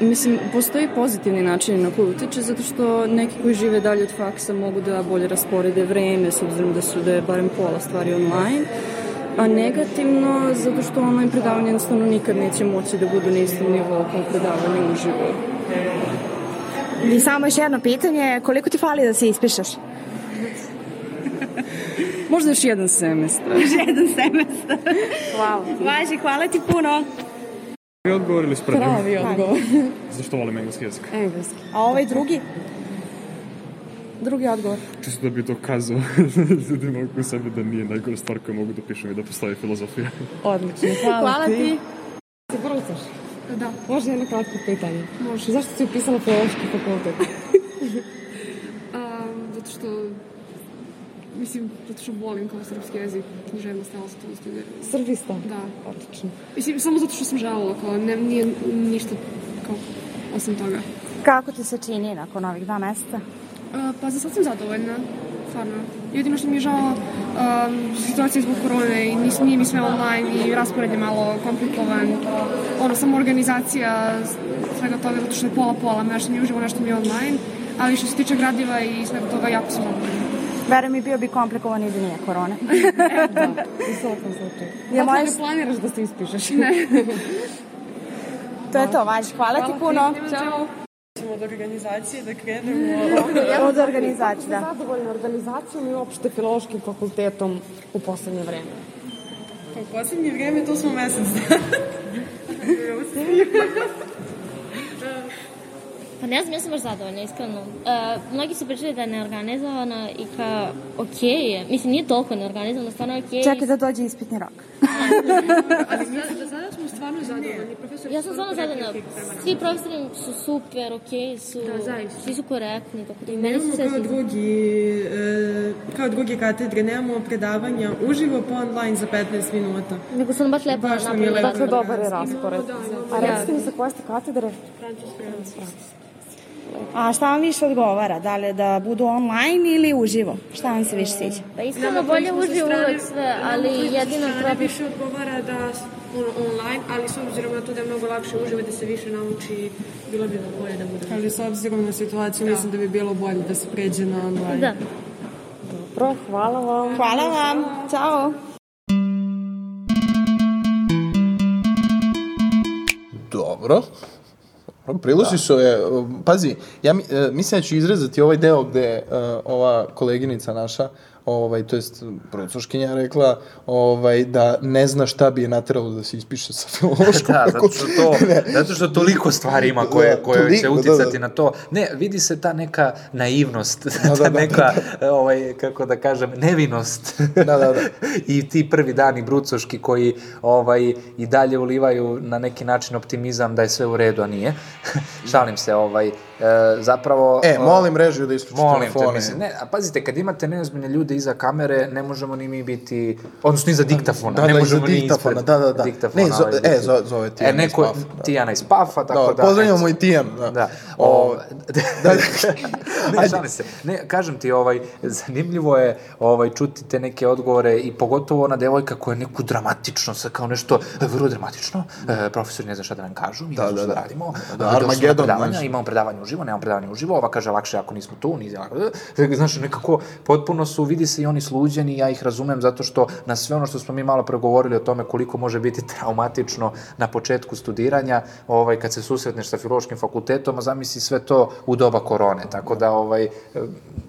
mislim, postoji pozitivni način na koji utiče, zato što neki koji žive dalje od faksa mogu da bolje rasporede vreme, s obzirom da su da je barem pola stvari online. A negativno, zato što online predavanje jednostavno nikad neće moći da budu na istom nivou kao predavanje uživo. I samo još jedno pitanje, koliko ti fali da se ispišeš? Možda još jedan semestar. Još jedan semestar. Hvala ti. Važi, hvala ti puno. Pravi odgovor ili sprednju? Pravi odgovor. Zašto volim engleski jezik? Engleski. A ovaj drugi? Drugi odgovor. Čisto da bi dokazao ljudima oko sebe da nije najgore stvar koju mogu da pišem i da postoji filozofija. Odlično, hvala, Hvala ti. Ti brucaš? Da, Može jedno kratko pitanje. Može. Zašto si upisala filološki fakultet? a, zato što Mislim, zato što volim kao srpski jezik, književnost, stala se to studiram. Srbista? Da. Odlično. Mislim, samo zato što sam želela, kao, ne, nije ništa, kao, osim toga. Kako ti se čini nakon ovih dva meseca? A, pa za sad sam zadovoljna, stvarno. Jedino što mi je žao, um, situacija zbog korone i nis, nije mi sve online i raspored je malo komplikovan. Ono, samo organizacija svega toga, zato što je pola-pola, nešto mi uživo, nešto mi je online. Ali što se tiče gradiva i svega toga, jako sam zadovoljna. Verujem mi bio bi komplikovan i da nije korone. U svakom slučaju. Ja Ja moja- ne planiraš da se ispišeš? to je to, Važi. Hvala, ti puno. Ćao. Od organizacije da krenemo. Od organizacije, da. Zadovoljna organizacijom i uopšte filološkim fakultetom u poslednje vreme. U poslednje vreme to smo mesec dana. Pa ne znam, ja sam baš zadovoljna, iskreno. Uh, mnogi su pričali da je neorganizovana i kao, okej je. Mislim, nije toliko neorganizovana, stvarno je okej. Čekaj da dođe ispitni rok. Ali mi za sada smo stvarno zadovoljni. Profesori Ja sam stvarno zadovoljna. Svi profesori su super, okej su. Da, zaista. Svi su korektni, tako da I meni sve kao drugi, e, kao druge katedre, nemamo predavanja uživo pa online za 15 minuta. Nego su nam baš lepo Baš nam je napravili. lepo. Dakle, dobar je raspored. A recite mi sa koje ste katedre? A šta vam više odgovara? Da li da budu online ili uživo? Šta vam se više sviđa? Pa iskreno bolje uživo uvek sve, ali jedino problem... više odgovara da ono, online, ali s obzirom na to da je mnogo lakše uživo da se više nauči, bilo bi bolje da bude. Ali s obzirom na situaciju, mislim da bi bilo bolje da se pređe na online. Da. Dobro, hvala vam. Hvala vam. Ćao. Dobro. Dobro, Prilozi su je, pazi, ja e, mislim da ću izrezati ovaj deo gde e, ova koleginica naša, ovaj, to jest profesorškinja rekla ovaj, da ne zna šta bi je nateralo da se ispiše sa filološkog Da, zato što, to, zato što toliko stvari ima koje, Da, koje će toliko, da, uticati da. na to. Ne, vidi se ta neka naivnost, da, ta da, neka, ovaj, kako da kažem, nevinost. Da, da, da. I ti prvi dani brucoški koji ovaj, i dalje ulivaju na neki način optimizam da je sve u redu, a nije. Šalim se, ovaj, e, zapravo... E, molim režiju da isključi Molim telefone. te, mislim, ne, a pazite, kad imate neozbiljne ljude iza kamere, ne možemo ni mi biti, odnosno iza diktafona, Da, ne da, možemo iza ni ispred da, da, da. diktafona, Ne, zo- ovaj, e, zo- zove Tijana e, neko, iz Pafa, da. Tijana iz Pafa, tako Da, da... pozdravljamo i Tijan, da. Da. O, O, da, ne, šalim se. Ne, kažem ti, ovaj, zanimljivo je ovaj, čuti te neke odgovore i pogotovo ona devojka koja je neku dramatično, sa kao nešto vrlo dramatično, e, profesor ne zna šta da nam kažu, mi Da, ne znamo da, šta da da. radimo, Da, na Armagedon, imamo predavanje uživo, nemamo predavanje uživo, ova kaže lakše ako nismo tu, e, znaš, nekako potpuno su, vidi se i oni sluđeni, ja ih razumem zato što na sve ono što smo mi malo pregovorili o tome koliko može biti traumatično na početku studiranja, ovaj, kad se susretneš sa filološkim fakultetom, a zamisli sve to u doba korone, tako da, ovaj,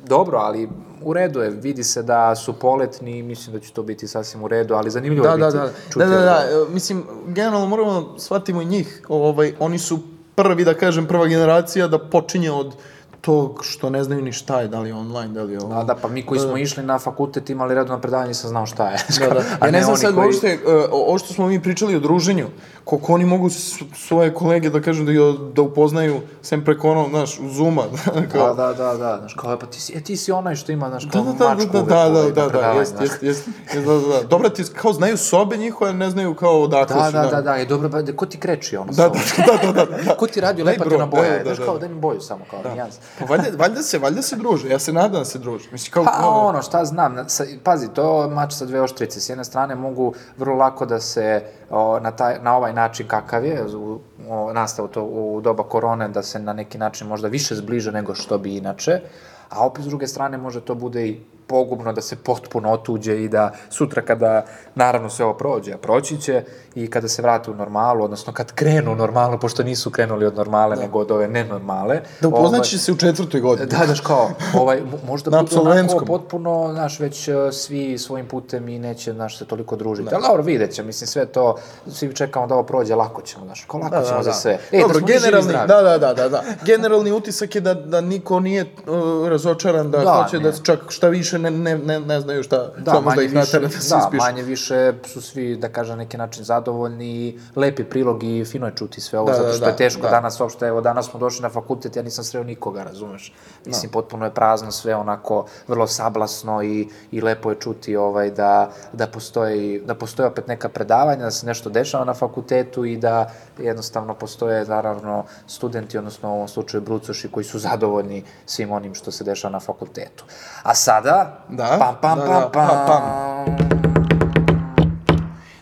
dobro, ali u redu je, vidi se da su poletni mislim da će to biti sasvim u redu, ali zanimljivo Da, je da, biti, da. čuti Da, da, da. odgovor. e, Mislim, generalno moramo da shvatimo i njih. Ovaj, oni su prvi, da kažem, prva generacija da počinje od tog što ne znaju ni šta je, da li je online, da li je ovo. Da, da, pa mi koji smo išli na fakultet imali redovno predavanje, nisam znao šta je. Da, da. A Ja ne znam oni sad koji- uopšte, e, ovo što smo mi pričali o druženju, koliko oni mogu svoje kolege da kažem da, da upoznaju sem preko ono, znaš, Zuma. Da, da, da, da, znaš, kao, pa ti si, e, ti si onaj što ima, znaš, Da, kao da, da, mačku da, uvek da, ovaj, da, na da, da, predavanju, jest, jest, jest, jest, da, da, da. Dobro ti, kao znaju sobe njihove, ne znaju kao odakle Da, su. da, da, da, je dobro, ba, ko ti kreči ono? Da, samo? da, da, da, da. Ko ti radio Daj lepa te na boja, da, da, da, znaš, da. kao daj mi boju samo, kao, nijans. Pa valjda, valjda se, valjda se druže, ja se nadam da se druže. Mislim, kao, Pa kao- ono, šta znam, na- sa, pazi, to je mač sa dve oštrice. S jedne strane mogu vrlo lako da se o, na, taj, na ovaj način kakav je, u, o, nastao to u doba korone, da se na neki način možda više zbliže nego što bi inače, A opet, s druge strane, može to bude i pogubno da se potpuno otuđe i da sutra kada, naravno, sve ovo prođe, a proći će, i kada se vrate u normalu, odnosno kad krenu u normalu, pošto nisu krenuli od normale, da. nego od ove nenormale. Da upoznaće se u četvrtoj godini. Da, daš kao, ovaj, mo- možda budu onako potpuno, znaš, već uh, svi svojim putem i neće, znaš, se toliko družiti. Ali dobro, vidjet će, mislim, sve to, svi čekamo da ovo prođe, lako ćemo, znaš, kao lako ćemo za sve. E, Dobro, da živi i generalni, da, da, da, da, da. Generalni utisak je da, da niko nije uh, razočaran, da, Da, hoće ne. da čak šta više ne, ne, ne, ne znaju šta, Da, samo da ih više, natera da se da, ispišu. manje više su svi, da kažem, neki način zadovoljni lepi prilog i fino je čuti sve ovo, Da, zato da, što da, je teško da. danas uopšte, evo danas smo došli na fakultet, ja nisam sreo nikoga, razumeš? Mislim, potpuno je prazno sve onako vrlo sablasno i, i lepo je čuti ovaj, da, da, postoji, da postoje opet neka predavanja, da se nešto dešava na fakultetu i da jednostavno postoje, naravno, studenti, odnosno u ovom slučaju brucoši, koji su zadovoljni svim onim što se dešava na fakultetu. A sada, Da, pam, pam, da, pam, da, pam, pam, pam.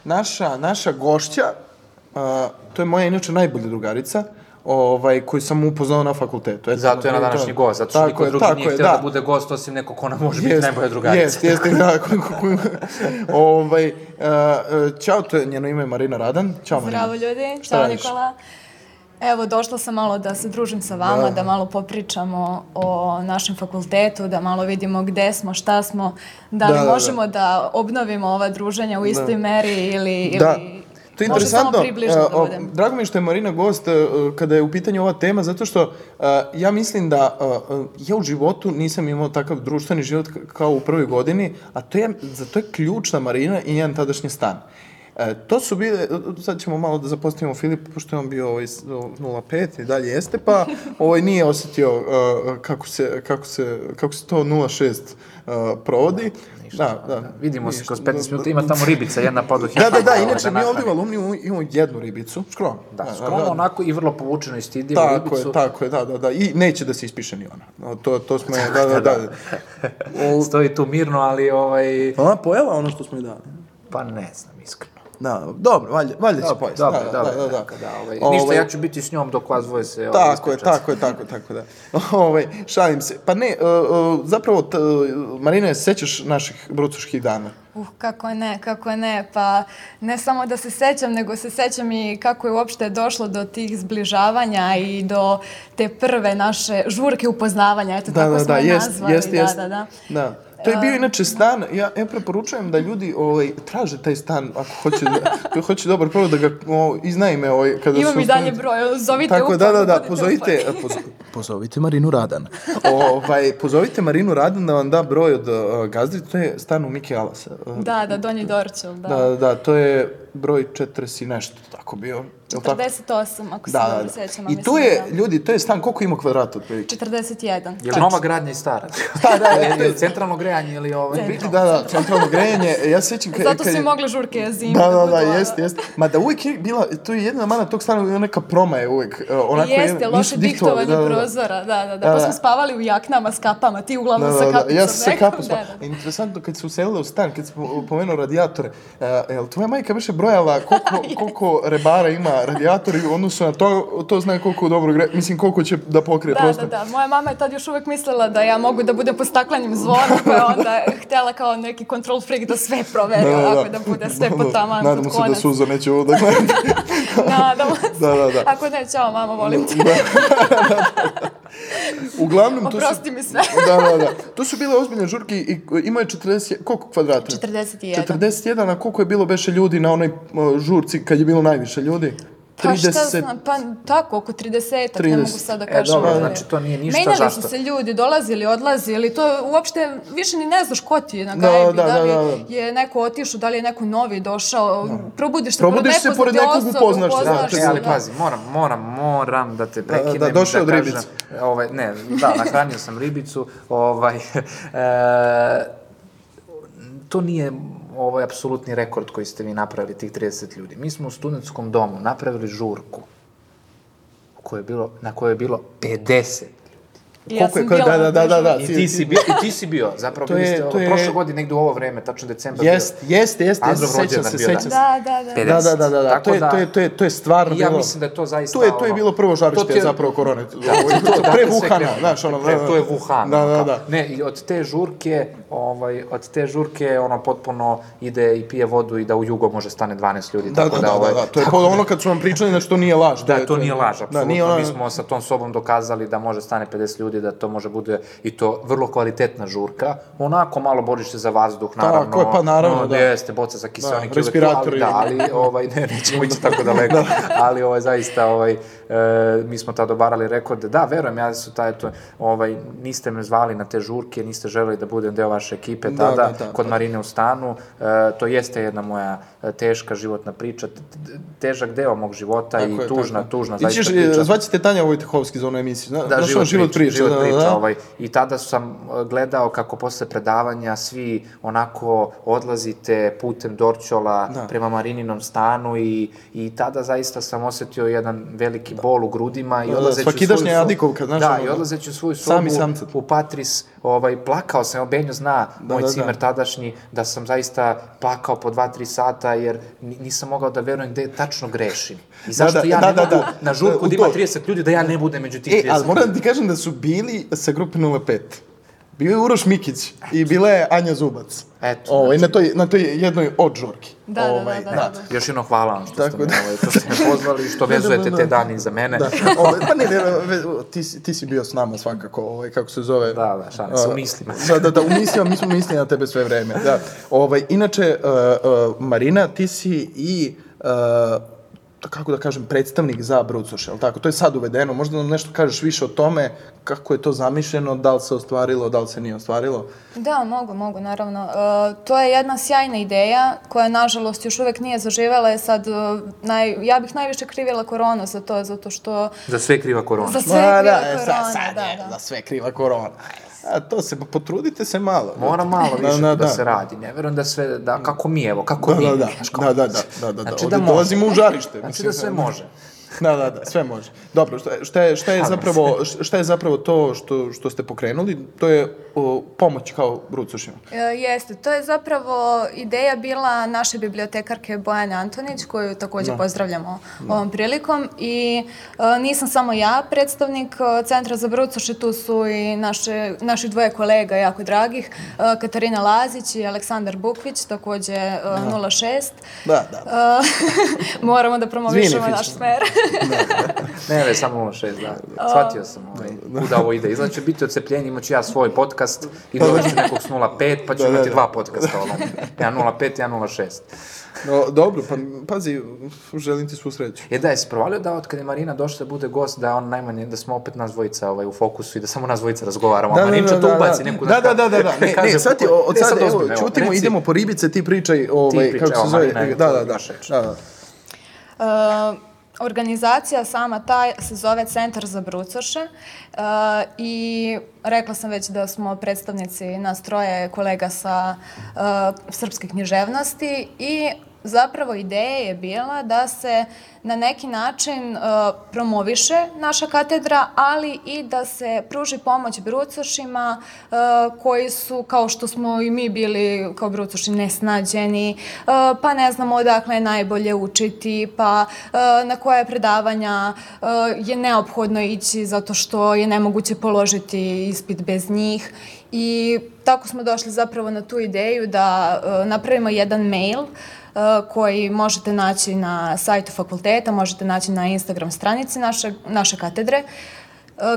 Naša, naša gošća, uh, to je moja inače najbolja drugarica, ovaj, koju sam upoznao na fakultetu. Eto, Zato je na to- današnji gost, zato što Tako niko je, drugi tako nije je, htio da. bude gost, osim neko ko nam može biti Jest, najbolja drugarica. Jeste, jeste, da. ovaj, uh, čao, to je njeno ime je Marina Radan. Ćao, Marina. Zdravo ljudi, Šta čao radiš? Nikola. Evo, došla sam malo da se družim sa vama, Da. da, malo popričamo o našem fakultetu, da malo vidimo gde smo, šta smo, da Da, da, da. možemo da obnovimo ova druženja u istoj Da. meri ili, ili Da. To je može interesantno. samo da budem. Drago mi je što je Marina gost uh, kada je u pitanju ova tema, zato što uh, ja mislim da ja u životu nisam imao takav društveni život kao u prvoj godini, a to je, za to je ključna Marina i njen tadašnji stan. E, to su bile, sad ćemo malo da zapostavimo Filip, pošto je on bio ovaj, s- o, 0,5 i dalje jeste, pa ovaj nije osetio uh, kako, se, kako, se, kako se to 0,6 uh, provodi. Da, da. Vidimo se Ništa. kroz 15 minuta, ima tamo ribica, jedna pa do Da, da, da, inače mi ovdje u alumniju imamo jednu ribicu, skromno. Da, skromno, onako i vrlo povučeno i stidljivo Tako ribicu. je, tako je, da, da, da. I neće da se ispiše ni ona. To, to smo je, da, da, da. Stoji tu mirno, ali ovaj... Ona pojela ono što smo je dali. Pa ne znam, iskreno. Da, dobro, valjda, valjda će Dobro, pojesti. dobro, da, dobro, da, da, da. neka, da, ovaj, Ovaj, Ništa, ja ću biti s njom dok vas dvoje se ovaj, Tako je, tako je, tako je, tako da. Ovaj, šalim se. Pa ne, uh, uh, zapravo, t, Marina, se sećaš naših brucoških dana? Uh, kako ne, kako ne, pa ne samo da se sećam, nego se sećam i kako je uopšte došlo do tih zbližavanja i do te prve naše žurke upoznavanja, eto tako smo je jest, nazvali, jest, da, jest. da, da. Da. To je bio inače stan, ja, ja preporučujem da ljudi ovaj, traže taj stan ako hoće, da, ako hoće dobar prvo da ga o, iznajme ovaj, kada Imam su i dalje broj, zovite Tako, upravu, da, da, da, budite pozovite, pozo, pozovite Marinu Radan. ovaj, pozovite Marinu Radan da vam da broj od uh, gazdi, to je stan u Miki Alasa. Da, da, Donji Dorčel, da. da, da, to je broj 40 i nešto tako bio. Jel tako? 48, ako se Da, da, dobro da. sećam. a I tu je, da. ljudi, to je stan, koliko ima kvadrata otprilike? 41. Je li nova gradnja i stara? Da, da, je, je je- centralno grejanje ili ovaj... Biti, da, da, centralno grejanje. Ja se sjećam kad, Zato kad su je- i mogle žurke zime Da, da, da, jeste, jeste. Ma da uvijek je bila, to je jedna mana tog stana, neka proma je uvijek. uh, Onako, je- Jeste, nisu loše diktovanje da, da, da. prozora, da, da, da. Da, Pa da. smo spavali u jaknama s kapama, ti uglavnom Da, sa da, da, kapicom. ja sam se nekom, kapom da, da. Interesantno, kad se uselila u stan, kad smo pomenuo radijatore, uh, jel tvoja majka više brojala koliko, koliko rebara ima radijator i u odnosu na to, to zna koliko dobro gre, mislim koliko će da pokrije Da, prostor. da, da. Moja mama je tad još uvek mislila da ja mogu da budem pod staklenim zvonom, pa je onda htjela kao neki control freak da sve proveri, ovako da bude sve po taman, Nadamo pod se da. Suza neće ovo da gleda. Nadamo se. Da, da, da. Ako ne, čao mama, volim te. Uglavnom, to su... Oprosti mi sve. da, da, da. To su bile ozbiljne žurke i imaju 40, koliko kvadrata? 41. 41, a koliko je bilo beše ljudi na onoj žurci kad je bilo najviše ljudi? Pa šta znam, pa tako, oko 30-ak, ne 30. mogu sad da E, kažem. dobro, ali- znači to nije ništa, Menjali zašto? su se ljudi, dolazili, odlazili, to uopšte više ni ne znaš ko ti je na Da, gajbi, da, da, li da, da. je neko otišao, da li je neko novi došao, probudiš se Probudiš pored se pored nekog, upoznaš da, upoznaš E, se, ali da. pazi, moram, moram, moram da te prekinem. da, i došao od kažem, ribice. Ovaj, ne, da, nahranio sam ribicu. Ovaj, e, to nije ovaj apsolutni rekord koji ste vi napravili, tih 30 ljudi. Mi smo u studentskom domu napravili žurku u kojoj je bilo, na kojoj je bilo 50 ljudi. Ja Koliko je- sam ko- bila da, da, da, da. I ti si bio, i ti si bio, zapravo To bili je- ste to je- prošle godine negde u ovo vreme, tačno decembar. Jest, jeste, jeste, se Androv sećam se, bio, sećam se. Da, da, da. 50. Da, da, da, da, da. Tako To je, da- to je, to je, to je stvarno I ja bilo... mislim da je to zaista To je, to je bilo prvo žarište je- zapravo korone. Da, je to- to- pre Wuhana, znaš, ono... Pre- to je Wuhan. Da, da, da. Ne, i od te žurke, ovaj, od te žurke, ono, potpuno ide i pije vodu i da u jugo može stane 12 ljudi. Da, tako da, da, ovaj, da, da, to je ono kad su vam pričali, znači to nije laž. Da, je- to je- nije laž, apsolutno. Da. Mi smo sa tom sobom dokazali da može stane 50 ljudi, da to može bude i to vrlo kvalitetna žurka. Onako malo boriš se za vazduh, Tako naravno. je, pa naravno, no, da. Jeste, boca za kiselnik. Da, respiratori. Ali, da, ali ovaj, ne, nećemo ići tako daleko. Ali ovaj, zaista, ovaj, e, mi smo tada obarali rekord. Da, verujem, ja su taj, to, ovaj, niste me zvali na te žurke, niste želeli da budem deo vaše ekipe Da, tada, da, da, kod da. Marine u stanu. E, to jeste jedna moja e, teška životna priča, težak deo mog života Tako i je, tužna, tako tužna I zaista priča. zvaćete Tanja Vojtehovski za onu emisiju. Zna, Da, život, ono, život priča, da, priča, da, da. ovaj, i tada sam e, gledao kako posle predavanja svi onako odlazite putem Dorćola Da. prema Marininom stanu i, i tada zaista sam osetio jedan veliki bol u grudima i Da, da, odlazeći u svoju svakidašnja sobu. Adikovka, znaš, Da, i da. odlazeći u svoju sobu Sami samcat. u Patris, ovaj, plakao sam, evo Benjo zna, Da, moj da, da. cimer tadašnji, da sam zaista plakao po dva, tri sata jer ni- nisam mogao da verujem gde tačno grešim. I zašto da, ja da, ne da, mogu da. na žurku U da ima to. 30 ljudi, da ja ne budem među tih 30 E, ali moram da ljudi. ti kažem da su bili sa grupe 05. Bio je Uroš Mikić i bila je Anja Zubac. Eto, Ovaj, znači- na, toj, na toj jednoj od žurki. Da, da, Ovaj, da, da, da. Još jednom hvala vam što ste, Tako me, da. ovaj, što ste me pozvali i što vezujete te dani za mene. Da. Ovaj, pa ne, ne, ne, ti, si- ti si bio s nama svakako, ovaj, kako se zove. Da, da, šalim se, u mislima. Da, da, da, u mislima, mi smo mislili na tebe sve vreme. Da. Ovaj, inače, uh, uh, Marina, ti si i uh, kako da kažem, predstavnik za Brucoš, jel tako? To je sad uvedeno, možda nam nešto kažeš više o tome, kako je to zamišljeno, da li se ostvarilo, da li se nije ostvarilo? Da, mogu, mogu, naravno. E, to je jedna sjajna ideja koja, nažalost, još uvek nije zaživela. Je sad, e, naj, ja bih najviše krivila koronu za to, zato što... Za sve kriva korona. Za sve Ma, kriva da, e, korona, sad, sad da, je, da. za sve kriva korona. A to se, potrudite se malo. Mora malo Da, više da, da, da. se radi. Ne verujem da sve, da, kako mi, evo, kako Da, mi. da, da, da, da, da, da, da, da, Znači da može. dolazimo u žarište. Znači da sve može. Da, da, da, sve može. Dobro, šta, je- šta je, šta je zapravo, šta je zapravo to što, što ste pokrenuli? To je o, pomoć kao brucošima. E, jeste, to je zapravo ideja bila naše bibliotekarke Bojane Antonić, koju takođe Da. pozdravljamo ovom prilikom i e, nisam samo ja predstavnik e, Centra za brucoše, tu su i naše, naši dvoje kolega jako dragih, e, Katarina Lazić i Aleksandar Bukvić, takođe e, 06. Da, da. E, moramo da promovišemo naš smer. Ne, ne, samo 06, da. Shvatio sam ovaj, kuda ovo ide. Će biti ocepljenje, imaću ja svoj podcast i doći ću nekog s 05, pa ću Da, da, imati da. dva podcasta. Ono. Ja 05, ja 06. No, dobro, pa pazi, želim ti svu sreću. Je da, jesi provalio da od kada je Marina došla da bude gost, da on najmanje, da smo opet nas dvojica ovaj, u fokusu i da samo nas dvojica razgovaramo, a Marinča to ubaci neku... da, da, da, da, da. Ne, kaže, ne, sad ti, kako- od ne, sad, evo, čutimo, reci. idemo po ribice, ti pričaj, ovaj, pričaj, kako se zove, je da, da, da, da, da. E, organizacija sama ta se zove Centar za brucoše e, i rekla sam već da smo predstavnici nas troje kolega sa e, srpske književnosti i zapravo ideja je bila da se na neki način e, promoviše naša katedra, ali i da se pruži pomoć brucošima e, koji su, kao što smo i mi bili kao brucoši nesnađeni, e, pa ne znamo odakle je najbolje učiti, pa na koje predavanja je neophodno ići zato što je nemoguće položiti ispit bez njih. I tako smo došli zapravo na tu ideju da napravimo jedan mail e, koji možete naći na sajtu fakulteta, možete naći na Instagram stranici naše, naše katedre, e,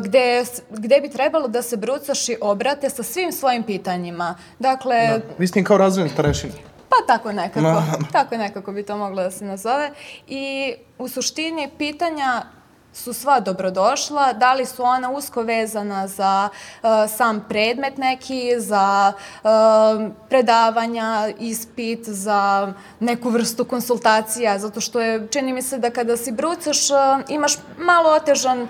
gde, gde bi trebalo da se brucoši obrate sa svim svojim pitanjima. Dakle, Vi ste im kao razvojni starešini. pa tako nekako. Tako nekako bi to moglo da se nazove. I u suštini pitanja su sva dobrodošla, da li su ona usko vezana za uh, sam predmet neki, za uh, predavanja, ispit, za neku vrstu konsultacija, zato što je, čini mi se da kada si brucaš, uh, imaš malo otežan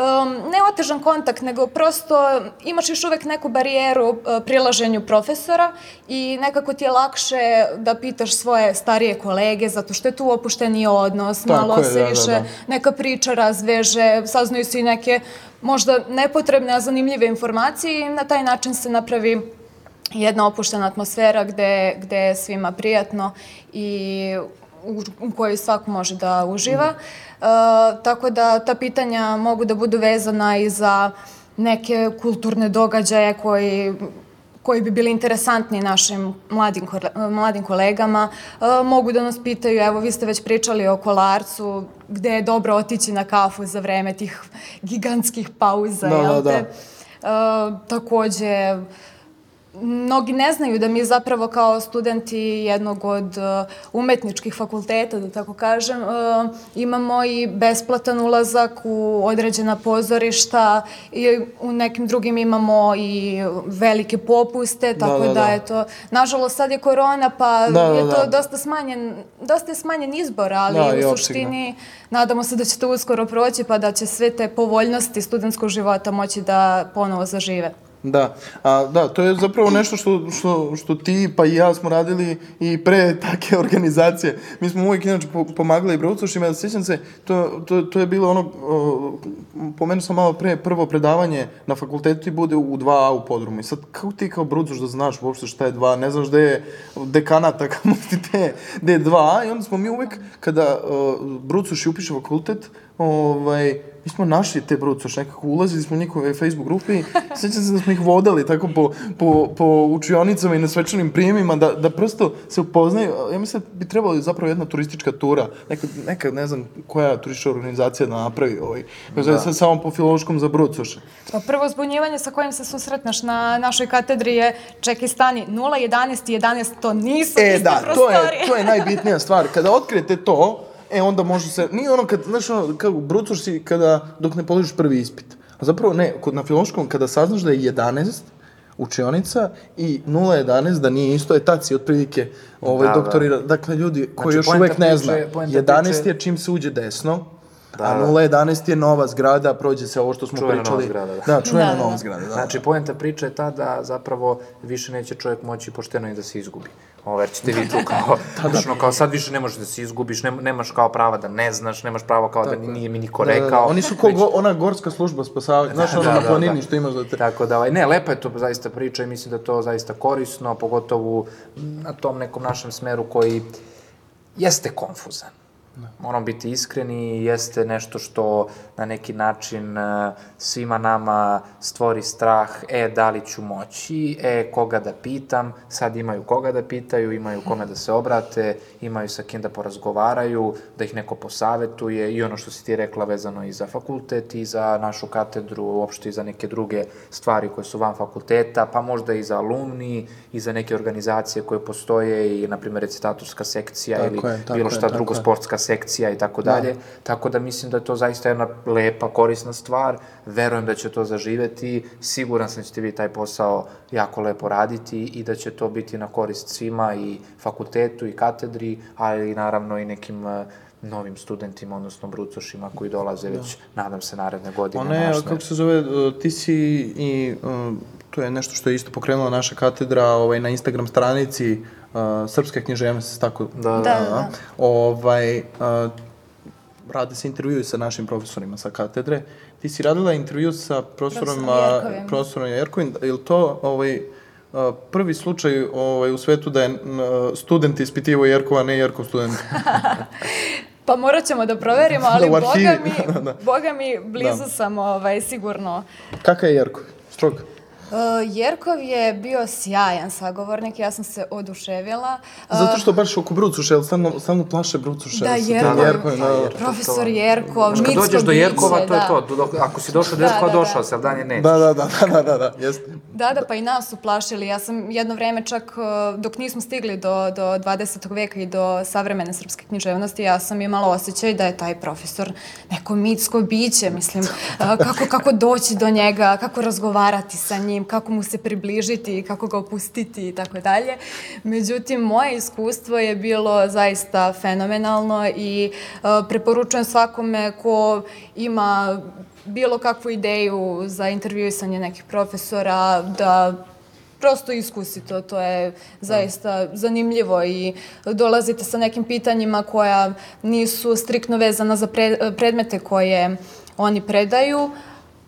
um, ne otežan kontakt, nego prosto imaš još uvek neku barijeru uh, prilaženju profesora i nekako ti je lakše da pitaš svoje starije kolege, zato što je tu opušteni odnos, Tako malo je, se da, da, više da. neka priča razveže, saznaju se i neke možda nepotrebne, a zanimljive informacije i na taj način se napravi jedna opuštena atmosfera gde, gde je svima prijatno i u, u kojoj svako može da uživa. E, tako da ta pitanja mogu da budu vezana i za neke kulturne događaje koji koji bi bili interesantni našim mladim, mladim kolegama. E, mogu da nas pitaju, evo vi ste već pričali o kolarcu, gde je dobro otići na kafu za vreme tih gigantskih pauza, Da, jel da, da. te? E, takođe, mnogi ne znaju da mi zapravo kao studenti jednog od uh, umetničkih fakulteta, da tako kažem, uh, imamo i besplatan ulazak u određena pozorišta i u nekim drugim imamo i velike popuste, tako da, da, da. je to... Nažalost, sad je korona, pa Da, da, je to da. dosta smanjen, dosta je smanjen izbor, ali Da, u suštini nadamo se da će to uskoro proći, pa da će sve te povoljnosti studentskog života moći da ponovo zažive. Da, a, da, to je zapravo nešto što, što, što ti pa i ja smo radili i pre take organizacije. Mi smo uvijek inače po, pomagali i Brucošima, ja sjećam se, to, to, to je bilo ono, o, pomenuo sam malo pre, prvo predavanje na fakultetu ti bude u 2A u podrumu. I sad, kako ti kao Brucoš da znaš uopšte šta je 2, ne znaš gde je dekanata, kamo ti te, gde je 2A i onda smo mi uvijek, kada uh, Brucoš upiše fakultet, ovaj, mi smo našli te brucoš, nekako ulazili smo u njihove Facebook grupe i sjećam se da smo ih vodali tako po, po, po učionicama i na svečanim prijemima, da, da prosto se upoznaju. Ja mislim da bi trebalo zapravo jedna turistička tura, neka, neka ne znam koja turistička organizacija da napravi ovaj, da. sad samo po filološkom za brucoše. Pa prvo zbunjivanje sa kojim se susretneš na našoj katedri je čekaj stani 0, 11 i 11 to nisu E, da, to prostorije. je, to je najbitnija stvar. Kada otkrijete to, e, onda može se, nije ono kad, znaš, ono, kao brucoš si kada, dok ne položiš prvi ispit. A zapravo ne, kod na filološkom, kada saznaš da je 11 učionica i 0,11 da nije isto, je tad si otprilike ovaj, Da, da, da. doktorira. Dakle, ljudi koji Znači, još uvek ne priče- zna, poenta 11 priče- je čim se uđe desno, Da, a da. 0,11 je nova zgrada, prođe se ovo što smo Čuvena nova pričali. zgrada, da. Da, čuvena Da, da, nova da. zgrada, da. Znači, poenta priče je ta da zapravo više neće čovjek moći pošteno i da se izgubi. Ovo, jer ćete vi tu kao, da, da. kao sad više ne možeš da se izgubiš, nema, nemaš kao prava da ne znaš, nemaš pravo kao da nije mi niko Da, da, da. rekao. Oni su kao go, ona gorska služba spasavanja, znaš, ono na planini što imaš da te... Tako da, ovaj, ne, lepa je to zaista priča i mislim da to zaista korisno, pogotovo na tom nekom našem smeru koji jeste konfuzan. Moramo biti iskreni, jeste nešto što na neki način e, svima nama stvori strah, e, da li ću moći, e, koga da pitam, sad imaju koga da pitaju, imaju kome da se obrate, imaju sa kim da porazgovaraju, da ih neko posavetuje i ono što si ti rekla vezano i za fakultet i za našu katedru, uopšte i za neke druge stvari koje su van fakulteta, pa možda i za alumni i za neke organizacije koje postoje i, na primjer, recitatorska sekcija Tako ili je, bilo je, šta tako drugo, je. sportska sekcija i tako dalje. Tako da mislim da je to zaista jedna lepa, korisna stvar. Verujem da će to zaživeti. Siguran sam da ćete vi taj posao jako lepo raditi i da će to biti na korist svima i fakultetu i katedri, ali i naravno i nekim eh, novim studentima, odnosno brucošima koji dolaze već, nadam se, naredne godine. Ona na je, kako se zove, uh, ti si i, uh, to je nešto što je isto pokrenula naša katedra ovaj, na Instagram stranici uh, Srpska književnost, tako? Da, Da, da, da. Ovaj, uh, rade se intervjui sa našim profesorima sa katedre. Ti si radila intervju sa profesorom, Profesorom Jerkovim. profesorom Jerkovim. Je li to ovaj, prvi slučaj ovaj, u svetu da je student ispitivo Jerkova, a ne Jerkov student? Pa morat ćemo da proverimo, ali Da, boga mi, Da, da. boga mi blizu Da. sam ovaj, sigurno. Kakav je Jerkov? Strog? Uh, Jerkov je bio sjajan sagovornik, ja sam se oduševila. Uh, Zato što baš oko Brucuša, jel stalno, stalno plaše Brucuša? Da, Jerkov. Jerkovim, da, da. Profesor Jerkov, Kad mitsko dođeš do biće, Jerkova, to je da. to. Ako si došao do Da, Jerkova, da, da. došao si, ali dalje nećeš. Da, da, da, da, da, da, jeste. Da, da, pa i nas su plašili. Ja sam jedno vreme čak, uh, dok nismo stigli do, do 20. veka i do savremene srpske književnosti, ja sam imala osjećaj da je taj profesor neko mitsko biće, mislim, uh, kako, kako doći do njega, kako razgovarati sa njim, kako mu se približiti, kako ga opustiti i tako dalje. Međutim, moje iskustvo je bilo zaista fenomenalno i uh, preporučujem svakome ko ima bilo kakvu ideju za intervjuisanje nekih profesora, da prosto iskusi to, to je zaista zanimljivo i dolazite sa nekim pitanjima koja nisu striktno vezana za pre, predmete koje oni predaju,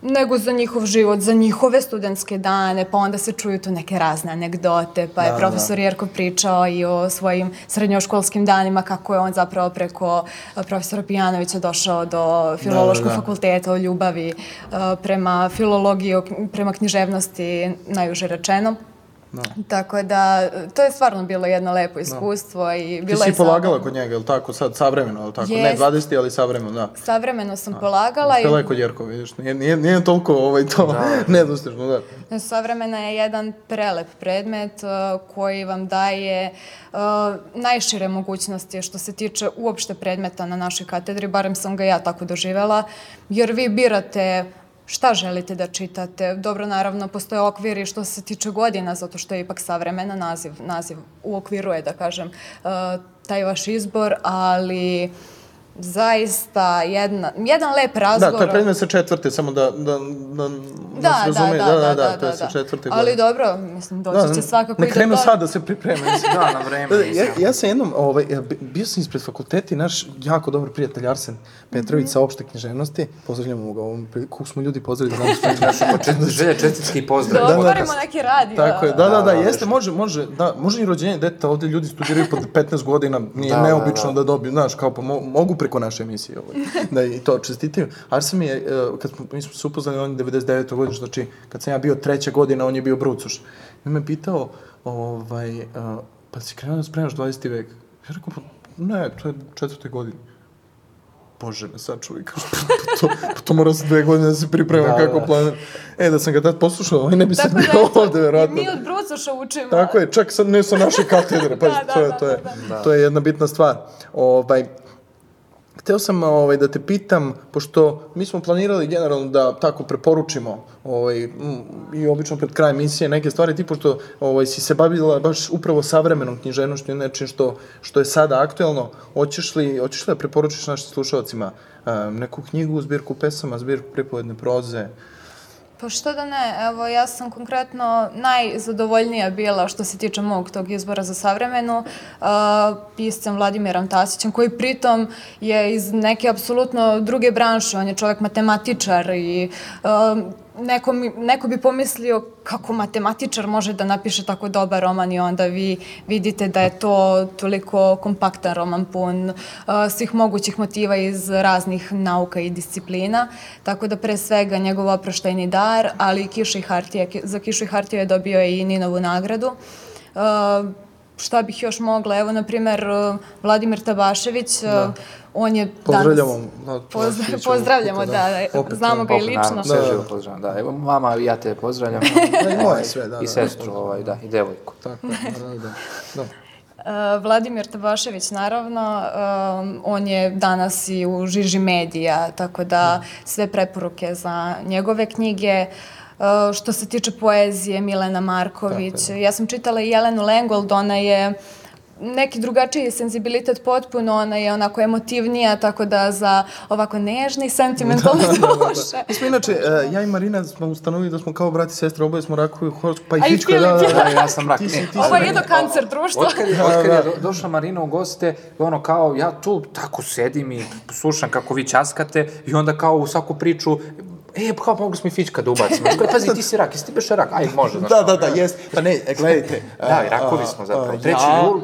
nego za njihov život, za njihove studentske dane, pa onda se čuju tu neke razne anegdote, pa je Da, profesor da. Jerko pričao i o svojim srednjoškolskim danima, kako je on zapravo preko a, profesora Pijanovića došao do filološkog da. fakulteta, o ljubavi a, prema filologiji, prema književnosti, najuže rečeno. Tako da, to je stvarno bilo jedno lepo iskustvo i Ti bilo si je polagala kod njega, je li tako, sad savremeno, je li tako? Ne Jest. 20, ali savremeno, da. Savremeno sam polagala i Uspela je kod Jerko, vidiš, nije, nije, nije toliko ovaj, to nedostižno, da. Savremena je jedan prelep predmet uh, koji vam daje uh, najšire mogućnosti što se tiče uopšte predmeta na našoj katedri, barem sam ga ja tako doživela, jer vi birate šta želite da čitate. Dobro, naravno, postoje okviri što se tiče godina, zato što je ipak savremena naziv, naziv u okviru je, da kažem, uh, taj vaš izbor, ali zaista jedna, jedan lep razgovor. Da, to je predmet sa četvrte, samo da, da, da, Da, se da, razume. da, da, da, to je da, sa da. četvrte Ali godine. dobro, mislim, doći će svakako ne i do krenu toga. sad da se pripreme. Da, na vreme. ja, ja sam jednom, ovaj, bio sam ispred fakulteta i naš jako dobar prijatelj Arsen Petrović sa opšte književnosti, pozdravljamo ga ovom priliku, kako smo ljudi pozdravili danas. Čet, želje čestitski pozdrav. Da otvorimo neki radio. Tako je, da, da, da, Da, da, jeste, može, može, da, može i rođenje deta, ovde ljudi studiraju po 15 godina, nije Da, da, neobično da, da. dobiju, znaš, kao pa mo- mogu preko naše emisije ovaj, da i to čestitaju. Arsen mi je, e, kad smo, mi smo se upoznali, on je 99. godina, znači, kad sam ja bio treća godina, on je bio brucuš. I on me pitao, ovaj, e, pa si krenuo da spremaš 20. vek? Ja rekao, pa ne, to je četvrte godine. Bože me sad čuj, kao, pa, to, pa to mora se dve godine da se priprema Da, kako da. planiram. E, da sam ga tad poslušao, ovaj ne bi sad Tako da, bio eto, ovde, verovatno. mi od Brucoša učimo. Tako je, čak sad ne sa naše katedre, pa Da, da, to je, da, to je, da, to je jedna bitna stvar. Ovaj, Hteo sam ovaj, da te pitam, pošto mi smo planirali generalno da tako preporučimo ovaj, i obično pred kraj emisije neke stvari, ti pošto ovaj, si se bavila baš upravo savremenom književnošću i nečim što, što je sada aktuelno, hoćeš li, hoćeš li da preporučiš našim slušalcima um, neku knjigu, zbirku pesama, zbirku pripovedne proze? Pa što da ne, evo ja sam konkretno najzadovoljnija bila što se tiče mog tog izbora za savremenu uh, piscem Vladimirom Tasićem koji pritom je iz neke apsolutno druge branše, on je čovjek matematičar i um, neko, mi, neko bi pomislio kako matematičar može da napiše tako dobar roman i onda vi vidite da je to toliko kompaktan roman pun uh, svih mogućih motiva iz raznih nauka i disciplina. Tako da pre svega njegov oproštajni dar, ali i Kiša i Hartija. Ki- Za Kišu i Hartiju je dobio i Ninovu nagradu. Uh, šta bih još mogla? Evo, na primer, uh, Vladimir Tabašević, uh, on je Pozdravljamo. danas... Da, Tabaševića pozdravljamo, da, da, Opet, znamo ga i lično. Naravno, sve živo pozdravljam, da. Evo, mama, ja te pozdravljam. Da, i moje sve, da, I da, sestru, ovaj, da, i devojku. Tako da, da. da. Uh, Vladimir Tabašević, naravno, um, on je danas i u žiži medija, tako da sve preporuke za njegove knjige. Uh, što se tiče poezije, Milena Marković. Ja sam čitala i Jelenu Lengold, ona je neki drugačiji senzibilitet potpuno, ona je onako emotivnija, tako da za ovako nežne i sentimentalne duše. Mi smo inače, e, ja i Marina smo ustanovili da smo kao brat i sestra, oboje smo rakovi horoskop, pa i Fička, da, da, da. Da, ja sam rak. Ti ti Ovo je jedno kancer društva. Otkad, je, otkad je do- došla Marina u goste, ono kao, ja tu tako sedim i slušam kako vi ćaskate i onda kao u svaku priču, e, pa kao mogli smo i fička da ubacimo. Kao, pazi, ti si rak, jesi ti beš rak? Ajde, može, znaš. Da, da, da, jest. Pa ne, gledajte. Da, i rakovi smo zapravo. Treći ja- jul.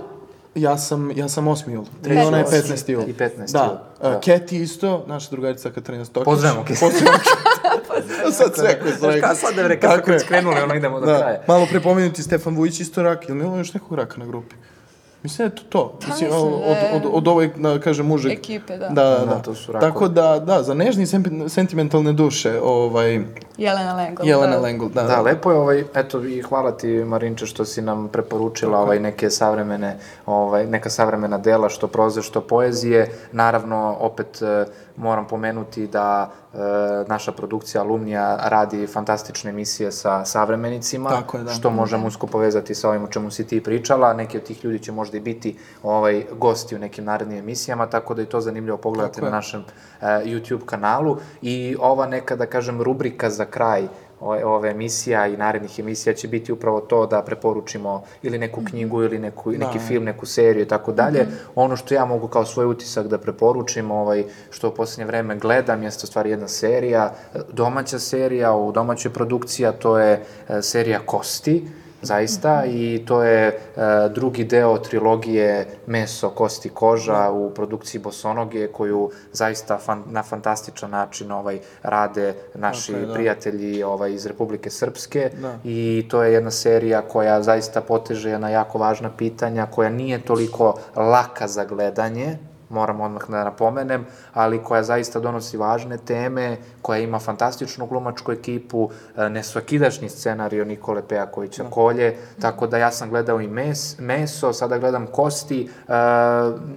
Ja sam, ja sam 8. jul. Treći ona je jul. 15. jul. I 15. Da. da. Keti isto, naša drugarica Katarina Stokić. Pozdravljamo, Keti. Pozdravljamo. Sad sve koje Znaš kao, sad da rekao, kad je. skrenuli, ono idemo do Da, kraja. malo pre pomenuti Stefan Vujić isto rak, ili ima još nekog raka na grupi? Mislim da je to to. Mislim, mislim od, da od, od, od ove, da kažem, mužeg. Ekipe, da. Da, da, Da, da. to su rakovi. Tako da, da, za nežni i sem- sentimentalne duše, ovaj, Jelena Lengold. Jelena da. Lengold, da. Da, lepo je ovaj, eto i hvala ti Marinče što si nam preporučila ovaj neke savremene, ovaj neka savremena dela što proze, što poezije. Naravno opet e, moram pomenuti da e, naša produkcija Alumnija radi fantastične emisije sa savremenicima, Tako je, da. što možemo usko povezati sa ovim o čemu si ti pričala. Neki od tih ljudi će možda i biti ovaj, gosti u nekim narednim emisijama, tako da je to zanimljivo pogledati na našem e, YouTube kanalu. I ova neka, da kažem, rubrika za kraj ove, emisija i narednih emisija će biti upravo to da preporučimo ili neku knjigu ili neku, neki Da. film, neku seriju i tako dalje. Ono što ja mogu kao svoj utisak da preporučim, ovaj, što u poslednje vreme gledam, jeste u stvari jedna serija, domaća serija u domaćoj produkciji, a to je e, serija Kosti, zaista, i to je e, drugi deo trilogije Meso, kosti, koža u produkciji Bosonoge, koju zaista fan, na fantastičan način ovaj, rade naši je, da. prijatelji ovaj, iz Republike Srpske Da. i to je jedna serija koja zaista poteže na jako važna pitanja, koja nije toliko laka za gledanje, moram odmah da napomenem, ali koja zaista donosi važne teme, koja ima fantastičnu glumačku ekipu, e, nesvakidašnji scenario Nikole Pejakovića Kolje, tako da ja sam gledao i mes, Meso, sada gledam Kosti, e,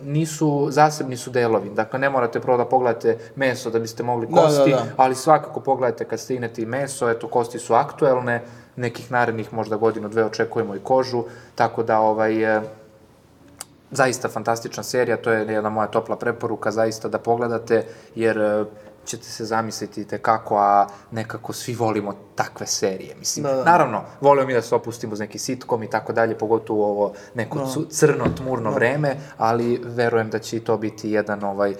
nisu, zasebni su delovi, dakle ne morate prvo da pogledate Meso da biste mogli Da, da, Kosti, da. ali svakako pogledajte kad stignete i Meso, eto Kosti su aktuelne, nekih narednih možda godinu, dve očekujemo i kožu, tako da ovaj, e, zaista fantastična serija, to je jedna moja topla preporuka, zaista da pogledate, jer e, ćete se zamisliti te kako, a nekako svi volimo takve serije. Mislim, Da, da. naravno, volio mi da se opustimo uz neki sitkom i tako dalje, pogotovo u ovo neko Da. cu- crno, tmurno vreme, ali verujem da će i to biti jedan ovaj e,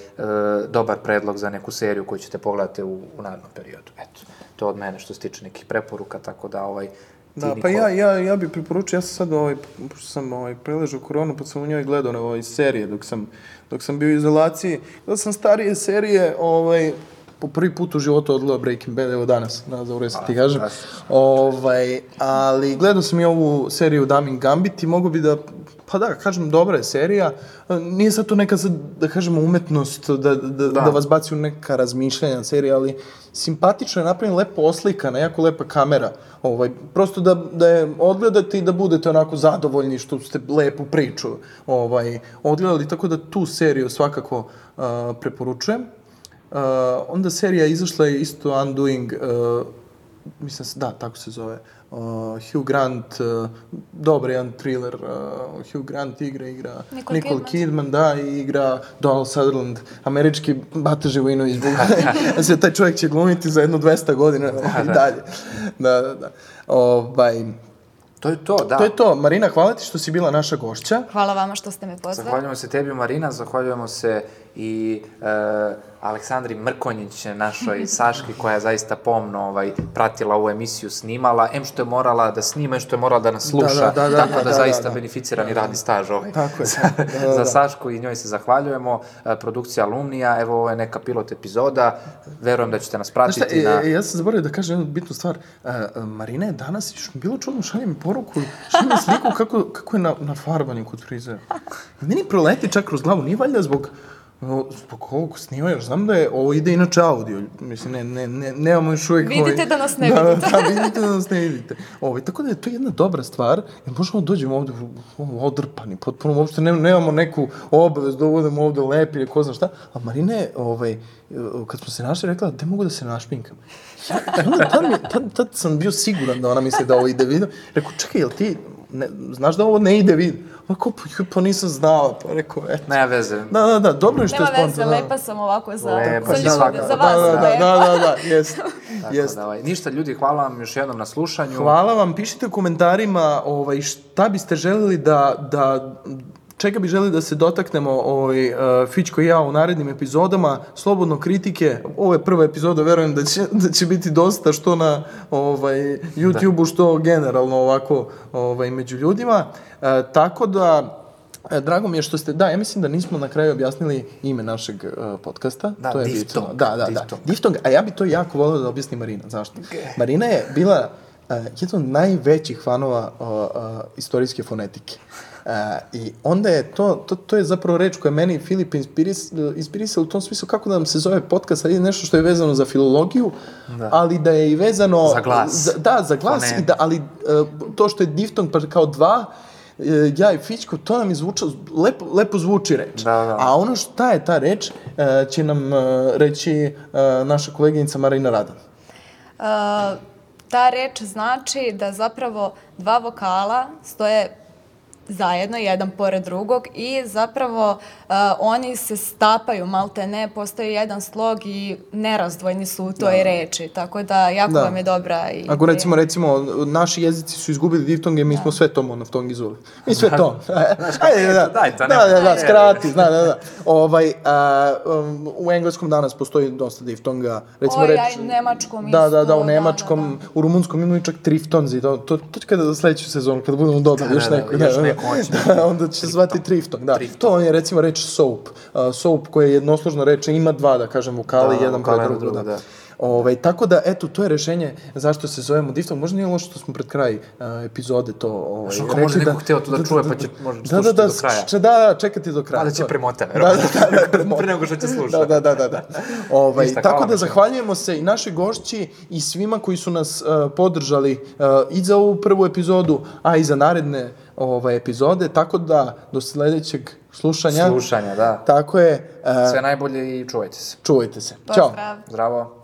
dobar predlog za neku seriju koju ćete pogledati u, u narednom periodu. Eto, to od mene što se tiče nekih preporuka, tako da ovaj, Da, pa ja, ja, ja bih preporučio, ja sam sad ovaj, pošto sam ovaj, preležao koronu, pa sam u njoj gledao na ovaj, serije dok sam, dok sam bio u izolaciji. Gledao sam starije serije, ovaj, po prvi put u životu odgledao Breaking Bad, evo danas, na za se ti kažem. Ovaj, ali gledao sam i ovu seriju Damin Gambit i mogu bi da, pa da, kažem, dobra je serija. Nije sad to neka, sad, da kažemo, umetnost da, da, da. da vas baci u neka razmišljanja serija, ali simpatično je napravljena, lepo oslikana, jako lepa kamera. Ovaj, prosto da, da je odgledate i da budete onako zadovoljni što ste lepu priču ovaj, odgledali, tako da tu seriju svakako uh, preporučujem. Uh, onda serija izašla je isto Undoing, uh, mislim, se- da, tako se zove, uh, Hugh Grant, uh, dobar jedan thriller, uh, Hugh Grant igra, igra Nicole Nicole Kidman. Kidman, da, i igra Donald Sutherland, američki Bata Živinović, da se taj čovjek će glumiti za jedno 200 godina i da. dalje. Da, da, da. Ovaj, To je to, da. To je to. Marina, hvala ti što si bila naša gošća. Hvala vama što ste me pozvali. Zahvaljujemo se tebi, Marina, zahvaljujemo se i e, Aleksandri Mrkonjić, našoj Saški, koja je zaista pomno ovaj, pratila ovu emisiju, snimala, em što je morala da snima, em što je morala da nas sluša, Da, da, da, tako da, da, da, zaista da, da. beneficirani radni staž ovaj. Tako je. za, Da, da, za da. Sašku i njoj se zahvaljujemo. E, produkcija Alumnija, evo ovo je neka pilot epizoda, verujem da ćete nas šta, pratiti e, na... e, ja sam zaboravio da kažem jednu bitnu stvar. E, e, Marina je danas, bilo čudno, šalje mi poruku, šalje mi sliku kako, kako je na, na farbanju kod frizera. Meni proleti čak kroz glavu, nije valjda zbog zbog ovog jer znam da je, ovo ide inače audio, mislim, ne, ne, ne, nemamo još uvijek... Vidite da nas ne da, vidite. Da, da, vidite da nas ne vidite. Ovaj, tako da je to jedna dobra stvar, jer možemo da dođemo ovde odrpani, potpuno, uopšte ne, nemamo neku obavezu da budemo ovde lepi ili ko zna šta, a Marina je, ovaj, kad smo se našli, rekla, gde mogu da se našpinkam? Ja, onda, tad, mi, tad, tad sam bio siguran da ona misli da ovo ide video. Rekao, čekaj, jel ti, ne, znaš da ovo ne ide video? Onako, pa, pa nisam znala, pa rekao, eto. Nema veze. Da, da, da, dobro je što Nema je veze, spontano. lepa sam ovako za, Lepa za si ljude, svakako. za vas. Da, da, da, da, da, da, jest. Tako jest. da, ovaj, ništa, ljudi, hvala vam još jednom na slušanju. Hvala vam, pišite u komentarima ovaj, šta biste želeli da, da čega bi želeli da se dotaknemo ovaj, uh, Fićko i ja u narednim epizodama, slobodno kritike, ovo je prva epizoda, verujem da će, da će biti dosta što na ovaj, YouTube-u, što generalno ovako ovaj, među ljudima. Uh, tako da, E, Drago mi je što ste, da, ja mislim da nismo na kraju objasnili ime našeg uh, podcasta. Da, to je Diftong. Da, da, da. Diftong. Diftong, a ja bi to jako volio da objasni Marina. Zašto? Marina je bila jedan od najvećih fanova uh, uh, istorijske fonetike. Uh, I onda je to, to, to je zapravo reč koja je meni Filip inspiris, inspirisala u tom smislu kako da nam se zove podcast, ali je nešto što je vezano za filologiju, da. ali da je i vezano... Za glas. Za, da, za glas, i da, ali uh, to što je diftong pa kao dva, e, ja i Fićko, to nam je zvučalo, lepo, lepo zvuči reč. Da, da. A ono šta je ta reč, e, će nam e, reći e, naša koleginica Marina Radan. Uh, ta reč znači da zapravo dva vokala stoje zajedno, jedan pored drugog i zapravo uh, oni se stapaju malte ne, postoji jedan slog i nerazdvojni su u toj Da. reči, tako da jako Da. vam je dobra i Ako recimo, recimo, naši jezici su izgubili diftonge, mi smo sve to monoftongizovali. Mi sve to. Ajde, da, daj to, da, nema- da, da, ajde. skrati, da, da, da. Ovaj, a, um, u engleskom danas postoji dosta diftonga. Recimo, Oj, reč, a i u nemačkom Da, da, isto, da, u da, nemačkom, u rumunskom imaju čak triftonzi, to, to, to kada za sledeću sezonu, kada budemo dodali još da, neku, još da, neku hoćemo. da, onda će se zvati triftong, da. To je recimo reč soap, uh, soap koja je jednosložna reč, ima dva, da kažem, vokali, Da, jedan pre drugog, da. da. Ovaj, tako da, eto, to je rešenje zašto se zovemo diftong. Možda nije loše što smo pred kraj uh, epizode to ovaj, Znaš, ako možda neko hteo to da čuje, pa će možda da, da, da, do kraja. Če, da, da, čekati do kraja. Da, da će to. premota, Da, verovatno. da, da, da, premota. Pre nego što će slušati. Da, da, da, da. da. Ovaj, Ništa, tako da zahvaljujemo se i našoj gošći i svima koji su nas uh, podržali uh, i za ovu prvu epizodu, a i za naredne ovaj, epizode, tako da do sledećeg slušanja. Slušanja, da. Tako je. Uh, Sve najbolje i čuvajte se. Čuvajte se. Pozdrav. Ćao. Zdravo.